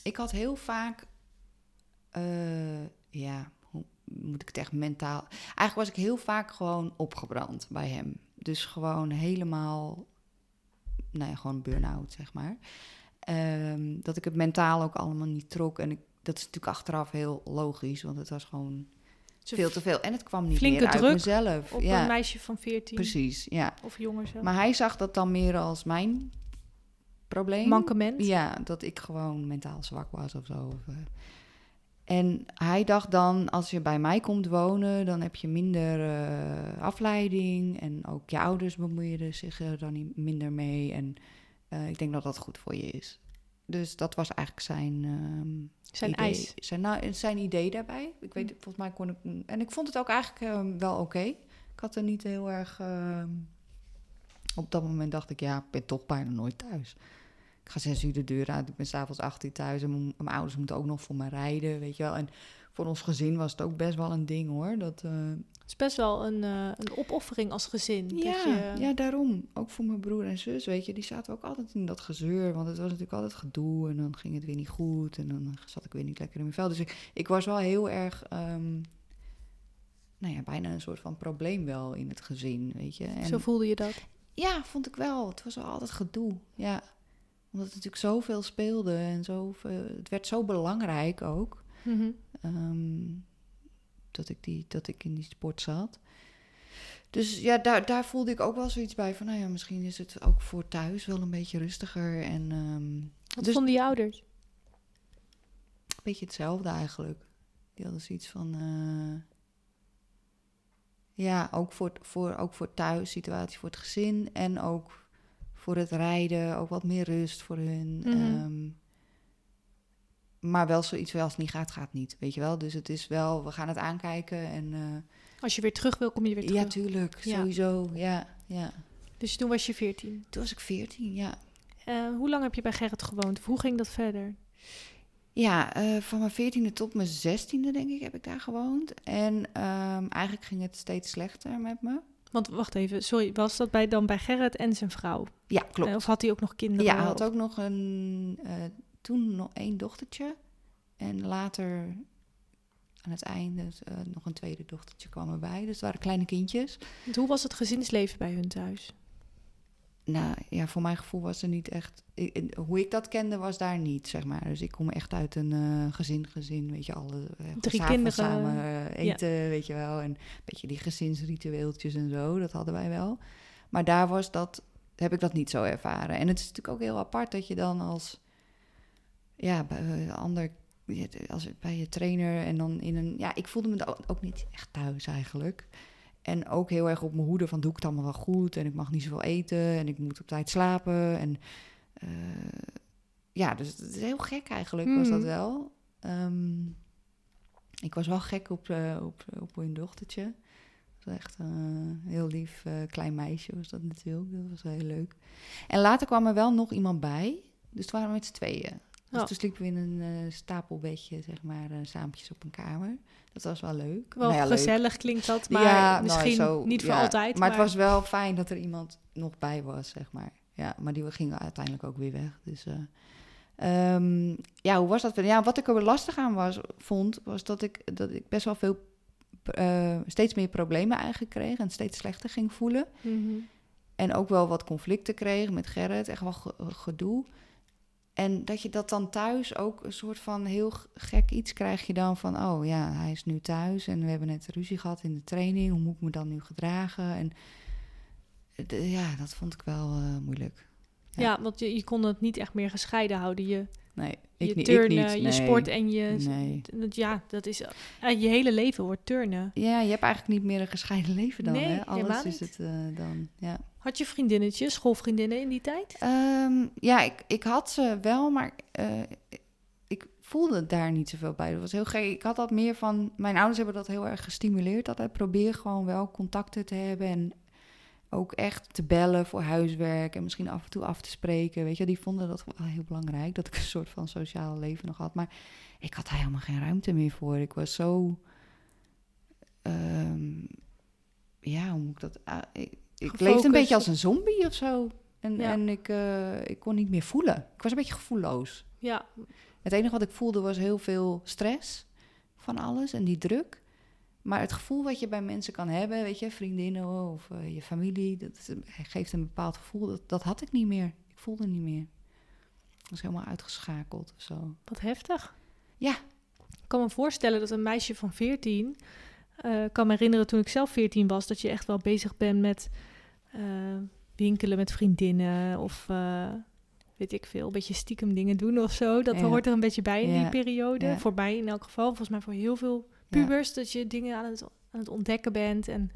ik had heel vaak, eh, ja, hoe moet ik het echt mentaal... Eigenlijk was ik heel vaak gewoon opgebrand bij hem. Dus gewoon helemaal, nou ja, gewoon burn-out, zeg maar. Ehm, dat ik het mentaal ook allemaal niet trok. En dat is natuurlijk achteraf heel logisch, want het was gewoon veel te veel. En het kwam niet Flinke meer uit mezelf. Op ja, een meisje van 14 precies, ja. of jonger zelf. Maar hij zag dat dan meer als mijn probleem. Mankement. Ja, dat ik gewoon mentaal zwak was of zo. Eh. En hij dacht dan, als je bij mij komt wonen, dan heb je minder eh, afleiding. En ook je ouders bemoeien zich er dan niet minder mee. En eh, ik denk dat dat goed voor je is. Dus dat was eigenlijk zijn, ehm, Zijn idee, eis. Zijn, nou, zijn idee daarbij. Ik weet, volgens mij kon ik. En ik vond het ook eigenlijk ehm, wel oké. Ik had er niet heel erg. ehm, op dat moment dacht ik, ja, ik ben toch bijna nooit thuis. Ik ga zes uur de deur uit. Ik ben s'avonds acht uur thuis. En mijn, mijn ouders moeten ook nog voor me rijden, weet je wel. En voor ons gezin was het ook best wel een ding hoor. Dat, eh, Het is best wel een, eh, een opoffering als gezin. dat ja, je, ja, daarom. Ook voor mijn broer en zus, weet je. Die zaten ook altijd in dat gezeur. Want het was natuurlijk altijd gedoe. En dan ging het weer niet goed. En dan zat ik weer niet lekker in mijn vel. Dus ik, ik was wel heel erg... ehm, nou ja, bijna een soort van probleem wel in het gezin, weet je. En Zo voelde je dat. ja, vond ik wel. Het was wel altijd gedoe. Ja. Omdat het natuurlijk zoveel speelde en zoveel, het werd zo belangrijk ook. Mhm. ehm, dat, ik die, dat ik in die sport zat. Dus ja, daar, daar voelde ik ook wel zoiets bij van, nou ja, misschien is het ook voor thuis wel een beetje rustiger en ehm, Wat Dus- vonden je ouders? een beetje hetzelfde eigenlijk. Die hadden zoiets van, eh, ja, ook voor, voor, ook voor thuis situatie, voor het gezin en ook voor het rijden, ook wat meer rust voor hun. Mhm. Ehm, maar wel zoiets wel als het niet gaat, gaat niet, weet je wel. Dus het is wel, we gaan het aankijken en eh, Als je weer terug wil, kom je weer terug. ja, tuurlijk, Ja. sowieso, ja, ja. Dus toen was je 14. Toen was ik veertien, ja. Eh, hoe lang heb je bij Gerrit gewoond? Of hoe ging dat verder? Ja, eh, van mijn veertiende tot mijn zestiende, denk ik, heb ik daar gewoond. En ehm, eigenlijk ging het steeds slechter met me. Want wacht even, sorry, was dat bij, dan bij Gerrit en zijn vrouw? Ja, klopt. Of had hij ook nog kinderen? Ja, hij had ook nog een, toen nog één dochtertje. En later, aan het einde, eh, nog een tweede dochtertje kwam erbij. Dus het waren kleine kindjes. Hoe was het gezinsleven bij hun thuis? nou ja, voor mijn gevoel was er niet echt. ik- hoe ik dat kende, was daar niet, zeg maar. Dus ik kom echt uit een eh, gezin, gezin, weet je, alle eh, Drie kinderen. samen eten, weet je wel. En een beetje die gezinsritueeltjes en zo, dat hadden wij wel. Maar daar was dat, heb ik dat niet zo ervaren. En het is natuurlijk ook heel apart dat je dan als, ja, bij een ander, als bij je trainer en dan in een, ja, ik voelde me ook, ook niet echt thuis eigenlijk. En ook heel erg op mijn hoede van doe ik het allemaal wel goed en ik mag niet zoveel eten en ik moet op tijd slapen. En eh, ja, dus het is heel gek eigenlijk was dat Mhm. wel. Ehm, ik was wel gek op, eh, op, op hun dochtertje. Dat was echt een heel lief eh, klein meisje was dat natuurlijk. Dat was heel leuk. En later kwam er wel nog iemand bij. Dus toen waren we met z'n tweeën. Dus toen sliepen we in een eh, stapelbedje, zeg maar, uh, saampjes op een kamer. Dat was wel leuk. Wel Nou ja, leuk. gezellig klinkt dat, maar Ja, nou, misschien zo, niet voor ja. altijd. Maar, het was wel fijn dat er iemand nog bij was, zeg maar. Ja, maar die gingen uiteindelijk ook weer weg. Dus eh, ehm, ja, hoe was dat? Ja, wat ik er lastig aan was, vond, was dat ik, dat ik best wel veel, steeds meer problemen eigenlijk kreeg en steeds slechter ging voelen. Mhm. En ook wel wat conflicten kreeg met Gerrit, echt wel ge- gedoe. En dat je dat dan thuis ook een soort van heel gek iets krijg je dan van... oh ja, hij is nu thuis en we hebben net ruzie gehad in de training. Hoe moet ik me dan nu gedragen? En ja, dat vond ik wel eh, moeilijk. Ja. Ja. want je, je kon het niet echt meer gescheiden houden. Je, Nee, ik, je niet- turnen, ik niet. je nee. sport en je... Nee. dat- Ja, dat is... eh, je hele leven wordt turnen. Ja, je hebt eigenlijk niet meer een gescheiden leven dan, Nee, hè? Alles is het eh, dan, ja. Had je vriendinnetjes, schoolvriendinnen in die tijd? Ehm, ja, ik, ik had ze wel, maar eh, ik voelde daar niet zoveel bij. Dat was heel gek. Ik had dat meer van... Mijn ouders hebben dat heel erg gestimuleerd. Altijd probeer gewoon wel contacten te hebben en ook echt te bellen voor huiswerk en misschien af en toe af te spreken. Weet je, die vonden dat wel heel belangrijk, dat ik een soort van sociaal leven nog had. Maar ik had daar helemaal geen ruimte meer voor. Ik was zo... ehm, ja, hoe moet ik dat... ah, ik, ik leefde een beetje als een zombie of zo. En, Ja. en ik, eh, ik kon niet meer voelen. Ik was een beetje gevoelloos. Ja, Het enige wat ik voelde was heel veel stress van alles en die druk. Maar het gevoel wat je bij mensen kan hebben, weet je, vriendinnen of eh, je familie, dat geeft een bepaald gevoel. Dat, dat had ik niet meer. Ik voelde niet meer. Ik was helemaal uitgeschakeld of zo. wat heftig. Ja. Ik kan me voorstellen dat een meisje van 14... eh, kan me herinneren toen ik zelf 14 was... dat je echt wel bezig bent met eh, winkelen met vriendinnen... of weet ik veel, een beetje stiekem dingen doen of zo. Dat Ja. hoort er een beetje bij in die periode. Ja. Voor mij in elk geval. Volgens mij voor heel veel Ja. pubers... dat je dingen aan het, aan het ontdekken bent... en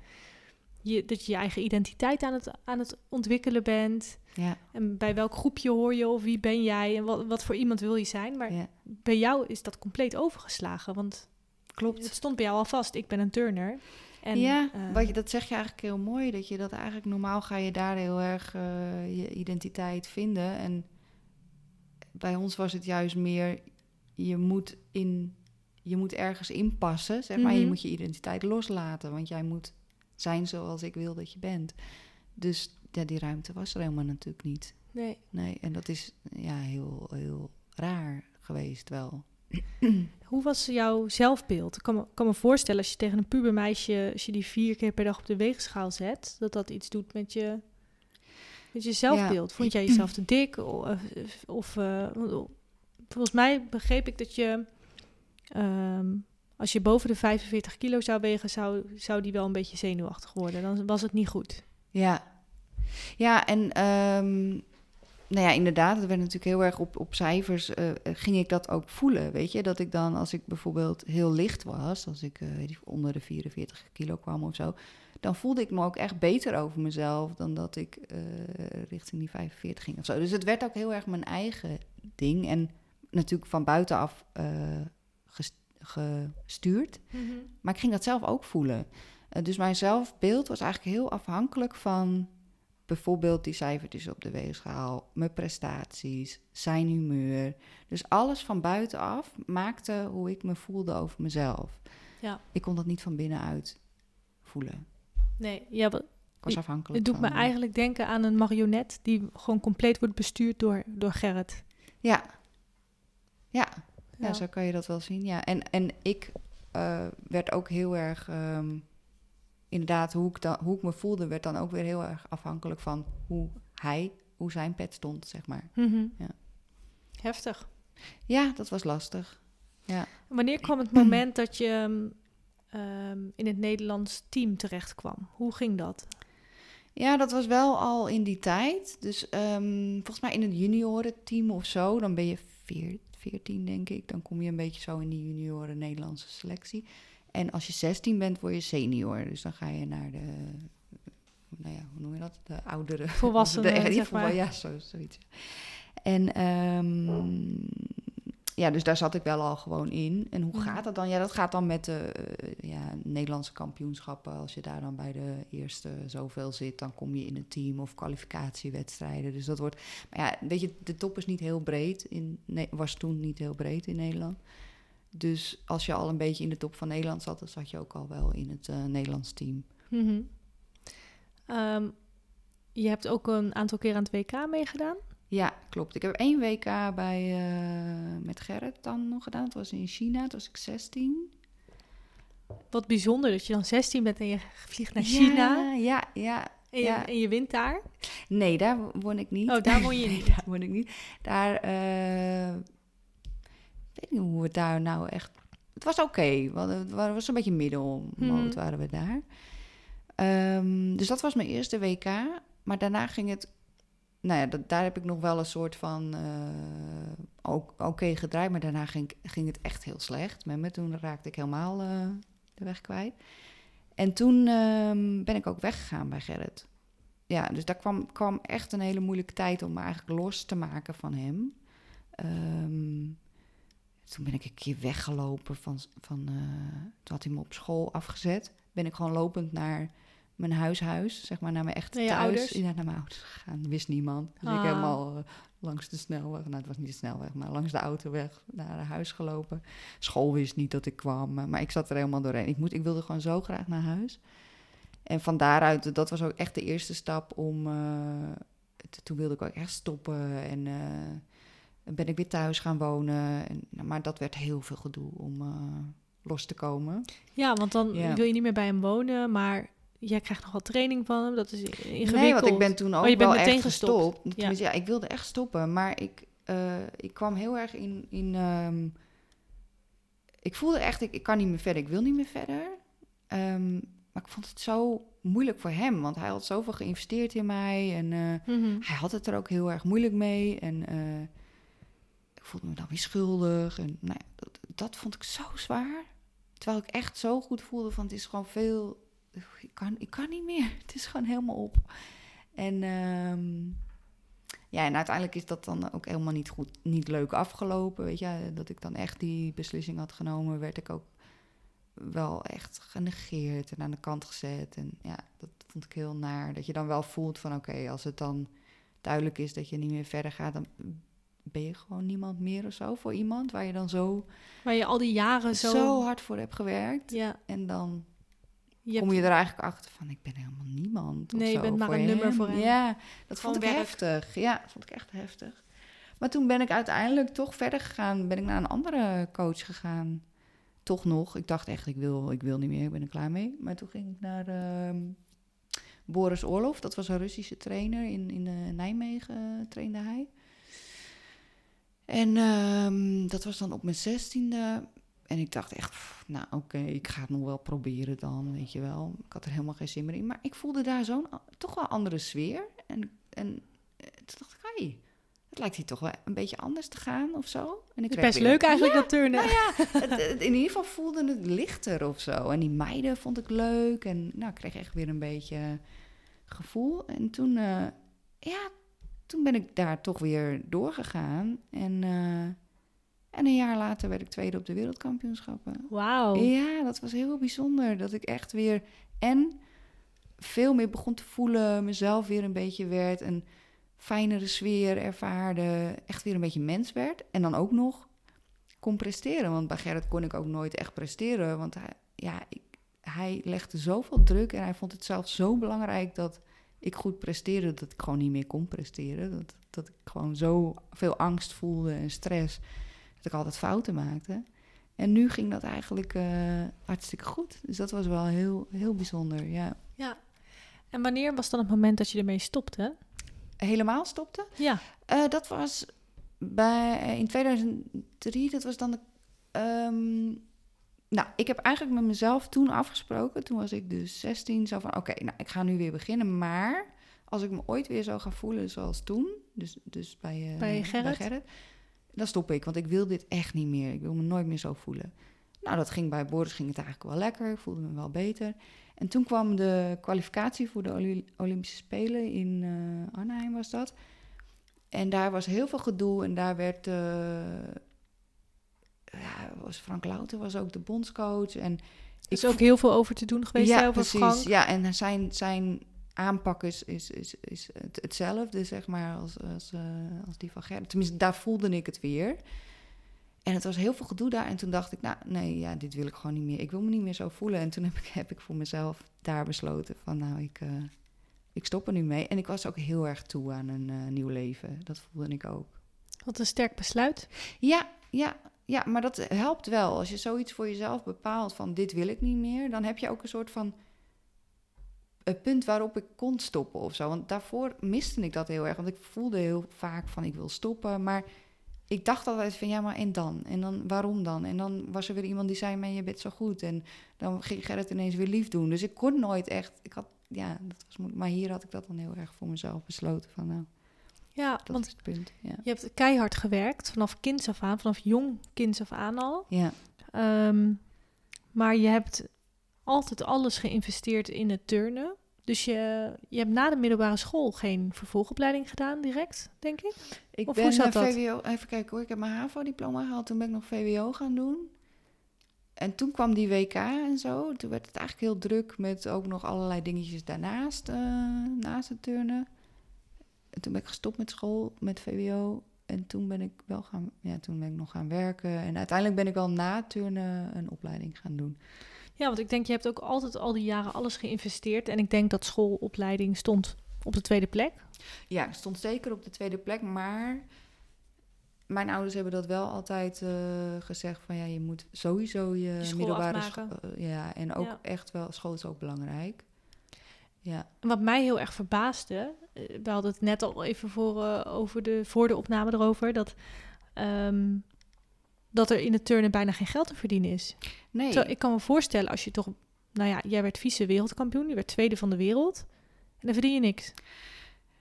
je, dat je je eigen identiteit aan het, aan het ontwikkelen bent... Ja, En bij welk groepje hoor je of wie ben jij en wat, wat voor iemand wil je zijn? Maar ja. bij jou is dat compleet overgeslagen, want klopt. het stond bij jou al vast. Ik ben een turner. En, ja, eh, wat je, dat zeg je eigenlijk heel mooi. Dat je dat eigenlijk normaal ga je daar heel erg eh, je identiteit vinden. En bij ons was het juist meer, je moet, in, je moet ergens inpassen, zeg maar. Je Mhm. moet je identiteit loslaten, want jij moet zijn zoals ik wil dat je bent. Dus ja, die ruimte was er helemaal natuurlijk niet. nee. Nee, en dat is ja, heel, heel raar geweest wel. [CLEARS THROAT] Hoe was jouw zelfbeeld? Ik kan me, kan me voorstellen als je tegen een pubermeisje, als je die vier keer per dag op de weegschaal zet, dat dat iets doet met je, met je zelfbeeld. Vond jij jezelf te dik? Of, of eh, want volgens mij begreep ik dat je, ehm, als je boven de 45 kilo zou wegen, zou, zou die wel een beetje zenuwachtig worden. Dan was het niet goed. Ja, ja en ehm, nou ja, inderdaad, het werd natuurlijk heel erg op, op cijfers, eh, ging ik dat ook voelen, weet je. Dat ik dan, als ik bijvoorbeeld heel licht was, als ik eh, onder de 44 kilo kwam of zo, dan voelde ik me ook echt beter over mezelf dan dat ik eh, richting die 45 ging of zo. Dus het werd ook heel erg mijn eigen ding en natuurlijk van buitenaf ges- gestuurd. Maar ik ging dat zelf ook voelen. Eh, dus mijn zelfbeeld was eigenlijk heel afhankelijk van bijvoorbeeld die cijfertjes op de weegschaal, mijn prestaties, zijn humeur. Dus alles van buitenaf maakte hoe ik me voelde over mezelf. Ja. Ik kon dat niet van binnenuit voelen. Nee, ja, Ik was afhankelijk het doet me van, eigenlijk denken aan een marionet die gewoon compleet wordt bestuurd door, door Gerrit. Ja. Ja, ja. Ja. zo kan je dat wel zien. Ja. En, en ik eh, werd ook heel erg, ehm, inderdaad, hoe ik, dan, hoe ik me voelde, werd dan ook weer heel erg afhankelijk van hoe hij, hoe zijn pet stond, zeg maar. Mhm. Ja. Heftig. Ja, dat was lastig. En Wanneer kwam het moment dat je ehm, ehm, in het Nederlands team terecht kwam? Hoe ging dat? Ja, dat was wel al in die tijd. Dus volgens mij in het juniorenteam of zo, dan ben je veer- 14, denk ik. Dan kom je een beetje zo in die junioren Nederlandse selectie. En als je 16 bent, word je senior. Dus dan ga je naar de, nou ja, hoe noem je dat? De oudere... Volwassenen, [LAUGHS] de, zeg maar. Ja, zo, zoiets. En ehm, ja, dus daar zat ik wel al gewoon in. En hoe Mhm. gaat dat dan? Ja, dat gaat dan met de eh, ja, Nederlandse kampioenschappen. Als je daar dan bij de eerste zoveel zit, dan kom je in een team of kwalificatiewedstrijden. Dus dat wordt. Maar ja, weet je, de top is niet heel breed. In, nee, was toen niet heel breed in Nederland. Dus als je al een beetje in de top van Nederland zat, dan zat je ook al wel in het eh Nederlands team. Mhm. Ehm, je hebt ook een aantal keer aan het WK meegedaan. Ja, klopt. Ik heb één WK bij, eh, met Gerrit dan nog gedaan. Dat was in China, toen was ik 16. Wat bijzonder dat je dan 16 bent en je vliegt naar China Ja, ja, ja. en, je, ja. en je wint daar. Nee, daar wo- won ik niet. Oh, daar won je [LAUGHS] Nee, niet. daar won ik niet. Daar, ik weet niet hoe we daar nou echt... Het was oké, want het wa- was een beetje middelmoot Mhm. waren we daar. Ehm, dus dat was mijn eerste WK. Maar daarna ging het... Nou ja, daar heb ik nog wel een soort van... ook oké gedraaid, maar daarna ging, ging het echt heel slecht met me. Toen raakte ik helemaal eh, de weg kwijt. En toen ehm, ben ik ook weggegaan bij Gerrit ja, dus daar kwam, kwam echt een hele moeilijke tijd om me eigenlijk los te maken van hem. Ehm, toen ben ik een keer weggelopen van, van eh, toen had hij me op school afgezet. Ben ik gewoon lopend naar mijn huishuis, zeg maar naar mijn echte Naar thuis. ouders? Ja, naar mijn ouders gegaan. Wist niemand. Dus ik Ah. helemaal eh, langs de snelweg, nou het was niet de snelweg, maar langs de autoweg naar huis gelopen. School wist niet dat ik kwam, eh, maar ik zat er helemaal doorheen. Ik, moet, ik wilde gewoon zo graag naar huis. En van daaruit, dat was ook echt de eerste stap om. eh, toen wilde ik ook echt stoppen en eh, ben ik weer thuis gaan wonen. En, nou, maar dat werd heel veel gedoe om eh, los te komen. Ja, want dan Ja. wil je niet meer bij hem wonen, maar jij krijgt nog wat training van hem. Dat is ingewikkeld. Nee, want ik ben toen ook Oh, bent wel echt gestopt. Ja. ik wilde echt stoppen, maar ik, eh, ik kwam heel erg in. in ehm, ik voelde echt, ik, ik kan niet meer verder, ik wil niet meer verder. Ehm, maar ik vond het zo moeilijk voor hem, want hij had zoveel geïnvesteerd in mij en eh, Mhm. hij had het er ook heel erg moeilijk mee. En eh, ik voelde me dan weer schuldig. En nou ja, dat, dat vond ik zo zwaar. Terwijl ik echt zo goed voelde van het is gewoon veel... Ik kan, ik kan niet meer. [LAUGHS] Het is gewoon helemaal op. En ehm, ja, en uiteindelijk is dat dan ook helemaal niet goed, niet leuk afgelopen. Weet je, dat ik dan echt die beslissing had genomen, werd ik ook wel echt genegeerd en aan de kant gezet. En ja, dat vond ik heel naar. Dat je dan wel voelt van oké, als het dan duidelijk is dat je niet meer verder gaat, dan ben je gewoon niemand meer of zo voor iemand waar je dan zo, Waar je al die jaren zo... zo, hard voor hebt gewerkt. Ja, En dan je kom je er eigenlijk achter van ik ben helemaal niemand. of Nee, je zo bent maar een nummer voor hem. Ja, dat Gewoon vond ik werk. heftig. Ja, dat vond ik echt heftig. Maar toen ben ik uiteindelijk toch verder gegaan. Ben ik naar een andere coach gegaan. Toch nog. Ik dacht echt, ik wil, ik wil niet meer. Ik ben er klaar mee. Maar toen ging ik naar ehm, Boris Orlov. Dat was een Russische trainer. In, in eh, Nijmegen trainde hij. En ehm, dat was dan op mijn zestiende. En ik dacht echt, pff, nou oké, ik ga het nog wel proberen dan, weet je wel. Ik had er helemaal geen zin meer in. Maar ik voelde daar zo'n toch wel andere sfeer. En, en eh, toen dacht ik, hé, het lijkt hier toch wel een beetje anders te gaan of zo. En ik Het is best weer- leuk eigenlijk Ja, dat turnen. nou ja, het, het- in ieder geval voelde het lichter of zo. En die meiden vond ik leuk. En nou, ik kreeg echt weer een beetje gevoel. En toen, eh, ja, toen ben ik daar toch weer doorgegaan. En, eh, en een jaar later werd ik tweede op de wereldkampioenschappen. Wauw. Ja, dat was heel bijzonder. Dat ik echt weer en veel meer begon te voelen, mezelf weer een beetje werd, een fijnere sfeer ervaarde, echt weer een beetje mens werd. En dan ook nog kon presteren. Want bij Gerrit kon ik ook nooit echt presteren. Want hij, ja, ik, hij legde zoveel druk en hij vond het zelf zo belangrijk dat ik goed presteerde, dat ik gewoon niet meer kon presteren. Dat, dat ik gewoon zo veel angst voelde en stress, dat ik altijd fouten maakte. En nu ging dat eigenlijk eh, hartstikke goed. Dus dat was wel heel, heel bijzonder, ja. Ja. En wanneer was dan het moment dat je ermee stopte? helemaal stopte. Ja. Eh, dat was bij, in 2003, dat was dan de... ehm, nou, ik heb eigenlijk met mezelf toen afgesproken, toen was ik dus 16, zo van oké, nou, ik ga nu weer beginnen, maar als ik me ooit weer zou gaan voelen zoals toen, dus, dus bij, eh, Bij Gerrit? Dan stop ik, want ik wil dit echt niet meer. Ik wil me nooit meer zo voelen. Nou, dat ging bij Boris ging het eigenlijk wel lekker, ik voelde me wel beter. En toen kwam de kwalificatie voor de Olympische Spelen in eh Arnhem was dat. En daar was heel veel gedoe en daar werd... eh, ja, was Frank Louter was ook de bondscoach. En Er is ook heel veel over te doen geweest ja, over precies. Frank. Ja, en zijn, zijn aanpak is, is, is, is het- hetzelfde, zeg maar, als, als, eh, als die van Gerrit. Tenminste, daar voelde ik het weer. En het was heel veel gedoe daar. En toen dacht ik, nou, nee, ja, dit wil ik gewoon niet meer. Ik wil me niet meer zo voelen. En toen heb ik, [LAUGHS] heb ik voor mezelf daar besloten van, nou, ik, eh, ik stop er nu mee. En ik was ook heel erg toe aan een eh, nieuw leven. Dat voelde ik ook. Wat een sterk besluit. Ja, ja, ja, maar dat helpt wel. Als je zoiets voor jezelf bepaalt van dit wil ik niet meer, dan heb je ook een soort van een punt waarop ik kon stoppen of zo. Want daarvoor miste ik dat heel erg. Want ik voelde heel vaak van ik wil stoppen, maar ik dacht altijd van ja, maar en dan? En dan waarom dan? En dan was er weer iemand die zei, je bent zo goed. En dan ging Gerrit ineens weer lief doen. Dus ik kon nooit echt, ik had, ja, dat was, maar hier had ik dat dan heel erg voor mezelf besloten van nou, Ja, dat want is het punt. Ja. je hebt keihard gewerkt vanaf kinds af aan, vanaf jong kinds af aan al. Ja. Ehm, maar je hebt altijd alles geïnvesteerd in het turnen. Dus je, je hebt na de middelbare school geen vervolgopleiding gedaan direct, denk ik? Ik Of ben hoe zat eh, dat? VWO, even kijken hoor, ik heb mijn HAVO-diploma gehaald, toen ben ik nog VWO gaan doen. En toen kwam die WK en zo. Toen werd het eigenlijk heel druk met ook nog allerlei dingetjes daarnaast, eh, naast het turnen. En toen ben ik gestopt met school, met VWO. En toen ben ik wel gaan, ja, toen ben ik nog gaan werken. En uiteindelijk ben ik wel na turnen een opleiding gaan doen. Ja, want ik denk, je hebt ook altijd al die jaren alles geïnvesteerd. En ik denk dat schoolopleiding stond op de tweede plek. Ja, ik stond zeker op de tweede plek, maar mijn ouders hebben dat wel altijd eh, gezegd van ja, je moet sowieso je, school middelbare afmaken. scho- eh, ja, en ook Ja. echt wel, school is ook belangrijk. Ja, En wat mij heel erg verbaasde, eh, we hadden het net al even voor, over de, voor de opname erover, dat, ehm, dat er in het turnen bijna geen geld te verdienen is. nee, Terwijl ik kan me voorstellen als je toch, nou ja, jij werd vice wereldkampioen, je werd tweede van de wereld en dan verdien je niks.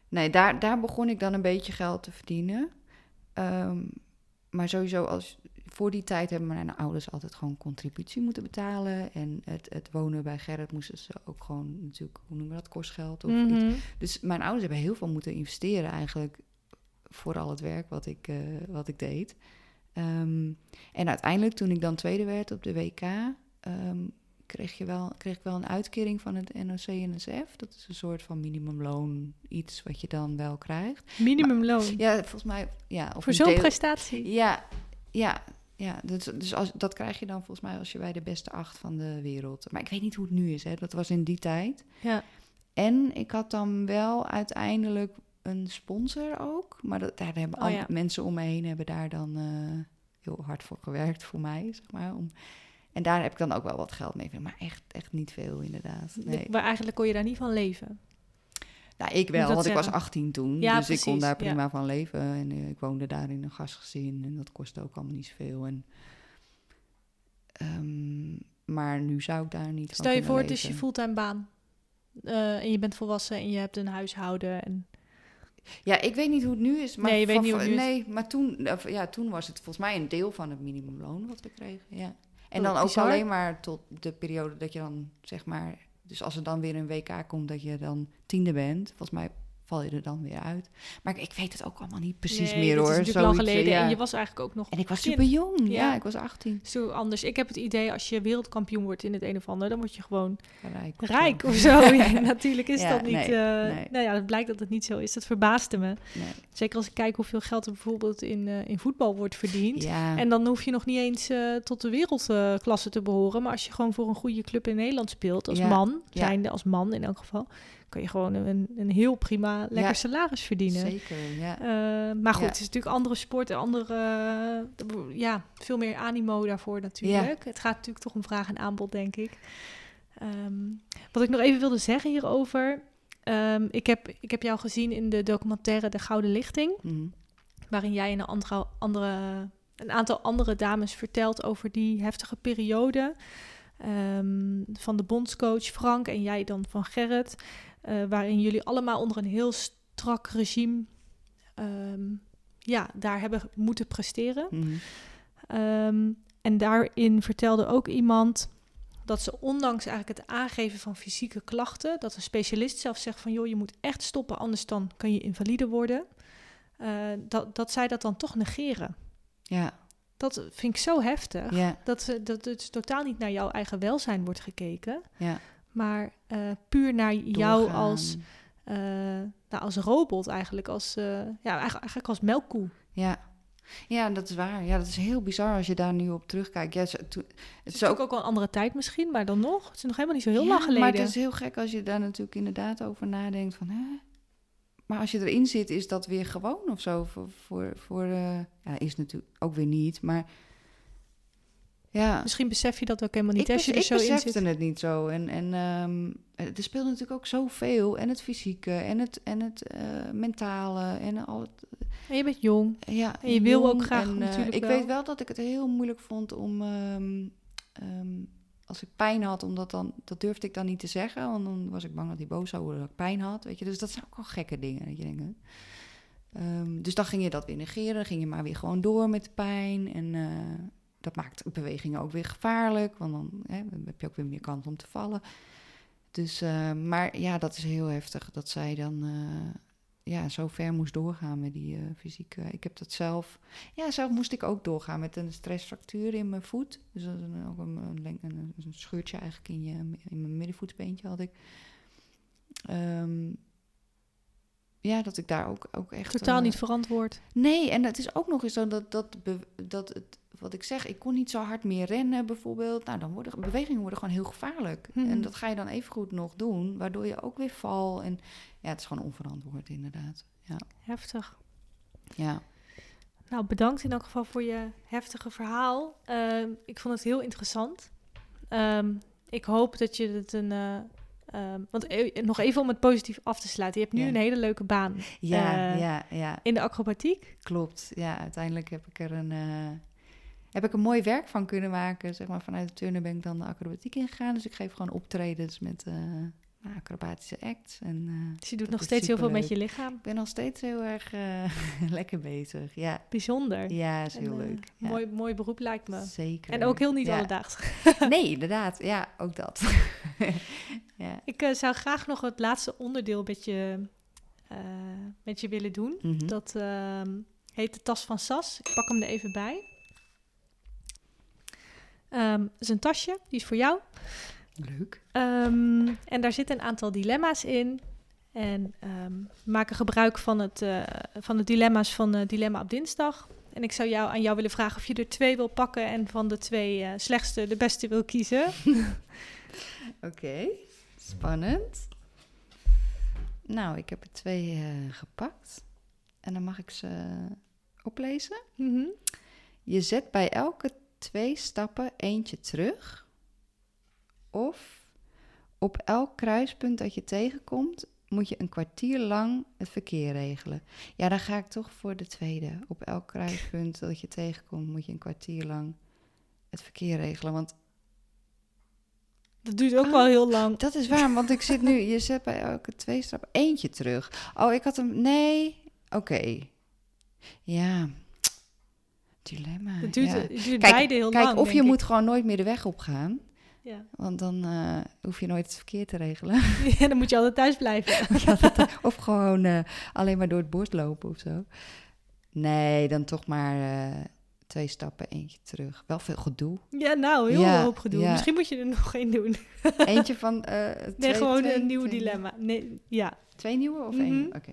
nee daar, daar begon ik dan een beetje geld te verdienen. Ehm, maar sowieso, als, voor die tijd hebben mijn ouders altijd gewoon contributie moeten betalen. En het, het wonen bij Gerrit moesten ze ook gewoon natuurlijk, hoe noemen we dat, kostgeld of iets Mhm. Dus mijn ouders hebben heel veel moeten investeren eigenlijk voor al het werk wat ik, eh, wat ik deed. Ehm, en uiteindelijk, toen ik dan tweede werd op de WK, ehm, kreeg, je wel, kreeg ik wel een uitkering van het NOC-NSF. Dat is een soort van minimumloon, iets wat je dan wel krijgt. Minimumloon. Ja, volgens mij... Ja, of Voor zo'n prestatie. Ja, ja, ja. Dus, dus als, dat krijg je dan volgens mij als je bij de beste acht van de wereld... Maar ik weet niet hoe het nu is, hè. Dat was in die tijd. Ja. En ik had dan wel uiteindelijk een sponsor ook. Maar dat, daar hebben Oh al ja. mensen om me heen hebben daar dan eh, heel hard voor gewerkt voor mij, zeg maar. Om, en daar heb ik dan ook wel wat geld mee maar echt, echt niet veel inderdaad. Nee. Maar eigenlijk kon je daar niet van leven. Nou, ik wel, want ik was zeggen? 18 toen. Ja, dus ik kon daar ja. prima van leven. En eh, ik woonde daar in een gastgezin en dat kostte ook allemaal niet zoveel. En, ehm, maar nu zou ik daar niet Stel je voor, het is je fulltime baan. Eh, en je bent volwassen en je hebt een huishouden. En... Ja, ik weet niet hoe het nu is. Maar Nee, je weet niet hoe het nu is. Nee, maar toen, ja, toen was het volgens mij een deel van het minimumloon wat we kregen. Ja. En dan ook bizar. alleen maar tot de periode dat je dan, zeg maar... Dus als er dan weer een WK komt, dat je dan tiende bent. Volgens mij val je er dan weer uit. Maar ik, ik weet het ook allemaal niet precies Nee, meer hoor. is natuurlijk lang geleden. ja. En je was eigenlijk ook nog En ik was super jong. Ja. Ja. ik was 18. zo anders. Ik heb het idee, als je wereldkampioen wordt in het een of ander, dan word je gewoon Rijk. of rijk zo. of zo. [LAUGHS] Ja, natuurlijk is dat niet. nee, eh, nee. Nou ja, het blijkt dat het niet zo is. Dat verbaasde me. Nee. Zeker als ik kijk hoeveel geld er bijvoorbeeld in, eh, in voetbal wordt verdiend. En dan hoef je nog niet eens eh, tot de wereldklasse te behoren. Maar als je gewoon voor een goede club in Nederland speelt, als man, zijnde als man in elk geval, kan je gewoon een, een heel prima, lekker Ja, salaris verdienen. Zeker, ja. Eh, maar goed, Ja. het is natuurlijk andere sporten, andere, eh, ja, veel meer animo daarvoor natuurlijk. Het gaat natuurlijk toch om vraag en aanbod, denk ik. Ehm, wat ik nog even wilde zeggen hierover. ehm, ik, heb, ik heb jou gezien in de documentaire De Gouden Lichting, Mhm. waarin jij en een, andere, andere, een aantal andere dames vertelt over die heftige periode. ehm, van de bondscoach Frank en jij dan van Gerrit. Eh, waarin jullie allemaal onder een heel strak regime ehm, ja, daar hebben moeten presteren. Mhm. Ehm, en daarin vertelde ook iemand dat ze ondanks eigenlijk het aangeven van fysieke klachten, dat een specialist zelf zegt van joh, je moet echt stoppen, anders dan kan je invalide worden. eh, dat, dat zij dat dan toch negeren. Ja, Dat vind ik zo heftig. ja, Dat, ze, dat het totaal niet naar jouw eigen welzijn wordt gekeken, ja. Maar eh, puur naar jou als, eh, nou, als robot eigenlijk, als, eh, ja, eigenlijk, als melkkoe. Ja. ja, dat is waar. Ja, dat is heel bizar als je daar nu op terugkijkt. Ja, het Het is ook, ook wel een andere tijd misschien, maar dan nog. Het is nog helemaal niet zo heel Ja, lang geleden. Maar het is heel gek als je daar natuurlijk inderdaad over nadenkt van... Hè? Maar als je erin zit, is dat weer gewoon of zo? Voor, voor, voor ja, is natuurlijk ook weer niet, maar... Ja, Misschien besef je dat ook helemaal niet ik, als je er ik zo in besefte zit. het niet zo. En, en ehm, er speelt natuurlijk ook zoveel. En het fysieke, en het, en het eh, mentale, en al het... En je bent jong. Ja, En je wil ook graag en, eh, natuurlijk Ik wel. weet wel dat ik het heel moeilijk vond om... ehm, ehm, als ik pijn had, omdat dan, dat durfde ik dan niet te zeggen. Want dan was ik bang dat hij boos zou worden dat ik pijn had. Weet je? Dus dat zijn ook wel gekke dingen. Dat je denkt, dus dan ging je dat weer negeren. Dan ging je maar weer gewoon door met de pijn. En eh, dat maakt bewegingen ook weer gevaarlijk. Want dan, hè, dan heb je ook weer meer kans om te vallen. Dus, eh, maar ja, dat is heel heftig. Dat zij dan eh, ja, zo ver moest doorgaan met die eh, fysieke... Ik heb dat zelf... Ja, zelf moest ik ook doorgaan met een stressfractuur in mijn voet. Dus dat is een, ook een, een, een, scheurtje eigenlijk in, je, in mijn middenvoetsbeentje had ik. Ehm, ja, dat ik daar ook, ook echt... Totaal niet verantwoord. Nee, en het is ook nog eens zo dat, dat, dat het, wat ik zeg, ik kon niet zo hard meer rennen bijvoorbeeld. Nou, dan worden bewegingen worden gewoon heel gevaarlijk. Mhm. En dat ga je dan even goed nog doen, waardoor je ook weer val. En ja, het is gewoon onverantwoord inderdaad. Ja, Heftig. ja. Nou, bedankt in elk geval voor je heftige verhaal. Ehm, ik vond het heel interessant. Ehm, ik hoop dat je het een... eh, ehm, want e- nog even om het positief af te sluiten. Je hebt nu Ja. een hele leuke baan Ja, Eh, ja, ja, in de acrobatiek. klopt. Ja, uiteindelijk heb ik er een, eh, heb ik een mooi werk van kunnen maken. Zeg maar, vanuit de turnen ben ik dan de acrobatiek ingegaan. Dus ik geef gewoon optredens met eh, nou, acrobatische acts. En, eh, Dus je doet nog steeds heel veel met je lichaam. ik ben nog steeds heel erg eh, [LAUGHS] lekker bezig. Ja, Bijzonder. ja is heel leuk. Ja. mooi, mooi beroep lijkt me. Zeker. En ook heel niet ja. alledaags. [LAUGHS] Nee, inderdaad. Ja, ook dat. [LAUGHS] ja. Ik zou graag nog het laatste onderdeel met je, met je willen doen. Mhm. Dat ehm, heet de tas van Sas. Ik pak hem er even bij. Ehm het is een tasje, die is voor jou. Leuk. Ehm, en daar zitten een aantal dilemma's in. En ehm, we maken gebruik van, het, eh, van de dilemma's van Dilemma op dinsdag. En ik zou jou, aan jou willen vragen of je er twee wil pakken en van de twee eh, slechtste de beste wil kiezen. [LAUGHS] Oké, spannend. Nou, ik heb er twee eh, gepakt. En dan mag ik ze oplezen. Mhm. Je zet bij elke twee stappen eentje terug. Of op elk kruispunt dat je tegenkomt, moet je een kwartier lang het verkeer regelen. Ja, dan ga ik toch voor de tweede. Op elk kruispunt dat je tegenkomt, moet je een kwartier lang het verkeer regelen. Want Dat duurt ook Ah. wel heel lang. dat is waar, want ik zit nu, je zet bij elke twee stappen eentje terug. Oh, ik had hem, nee, oké. Ja, dilemma. Het duurt, ja. het duurt Kijk, beide heel Kijk, lang. of je moet gewoon nooit meer de weg op gaan. Ja. Want dan eh, hoef je nooit het verkeer te regelen. [LAUGHS] ja, dan moet je altijd thuis blijven. [LAUGHS] Of gewoon eh, alleen maar door het bos lopen of zo. Nee, dan toch maar eh, twee stappen, eentje terug. Wel veel gedoe. Ja, nou, heel Ja, hoop gedoe. ja. Misschien moet je er [LAUGHS] nog één doen. Eentje van... eh Nee, twee- gewoon twee- een nieuw twee- dilemma. Nee, ja. Twee nieuwe of Mhm. één? Oké.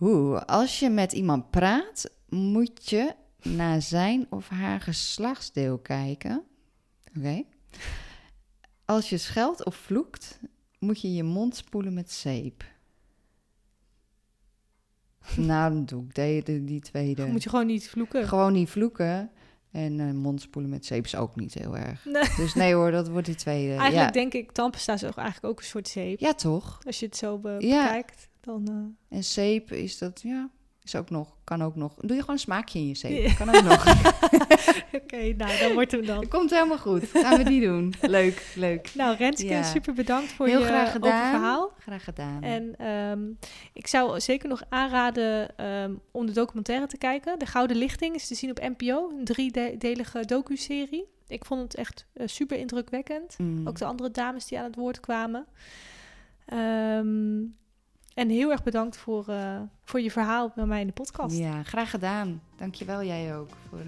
Oeh, als je met iemand praat, moet je naar zijn of haar geslachtsdeel kijken. Oké. Als je scheldt of vloekt, moet je je mond spoelen met zeep. [LAUGHS] nou, dan doe ik die, tweede. Moet je gewoon niet vloeken. Gewoon niet vloeken. En eh, mondspoelen met zeep is ook niet heel erg. Nee. Dus nee hoor, dat wordt die tweede. Eigenlijk ja. denk ik, tandpasta is ook eigenlijk ook een soort zeep. ja, toch? Als je het zo be- Ja. Dan... eh, En zeep is dat, ja, is ook nog, kan ook nog. Doe je gewoon een smaakje in je zeep. Ja. Kan ook nog. [LAUGHS] Oké, nou, dan wordt hem dan. Komt helemaal goed. Gaan we die doen. [LAUGHS] Leuk, leuk. Nou, Renske, Ja. super bedankt voor Heel je graag gedaan. verhaal. Graag gedaan. En ehm, ik zou zeker nog aanraden ehm, om de documentaire te kijken. De Gouden Lichting is te zien op NPO, een driedelige docu-serie. Ik vond het echt eh, super indrukwekkend. Mm. Ook de andere dames die aan het woord kwamen. Ehm, en heel erg bedankt voor, eh, voor je verhaal bij mij in de podcast. Ja, graag gedaan. Dankjewel jij ook voor, eh,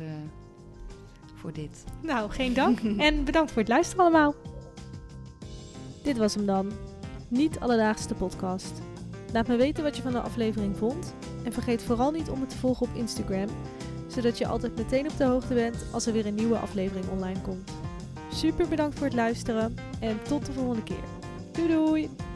voor dit. Nou, geen dank. [LAUGHS] en bedankt voor het luisteren allemaal. Dit was hem dan. Niet alledaagse podcast. Laat me weten wat je van de aflevering vond. En vergeet vooral niet om me te volgen op Instagram. Zodat je altijd meteen op de hoogte bent als er weer een nieuwe aflevering online komt. Super bedankt voor het luisteren. En tot de volgende keer. Doei doei!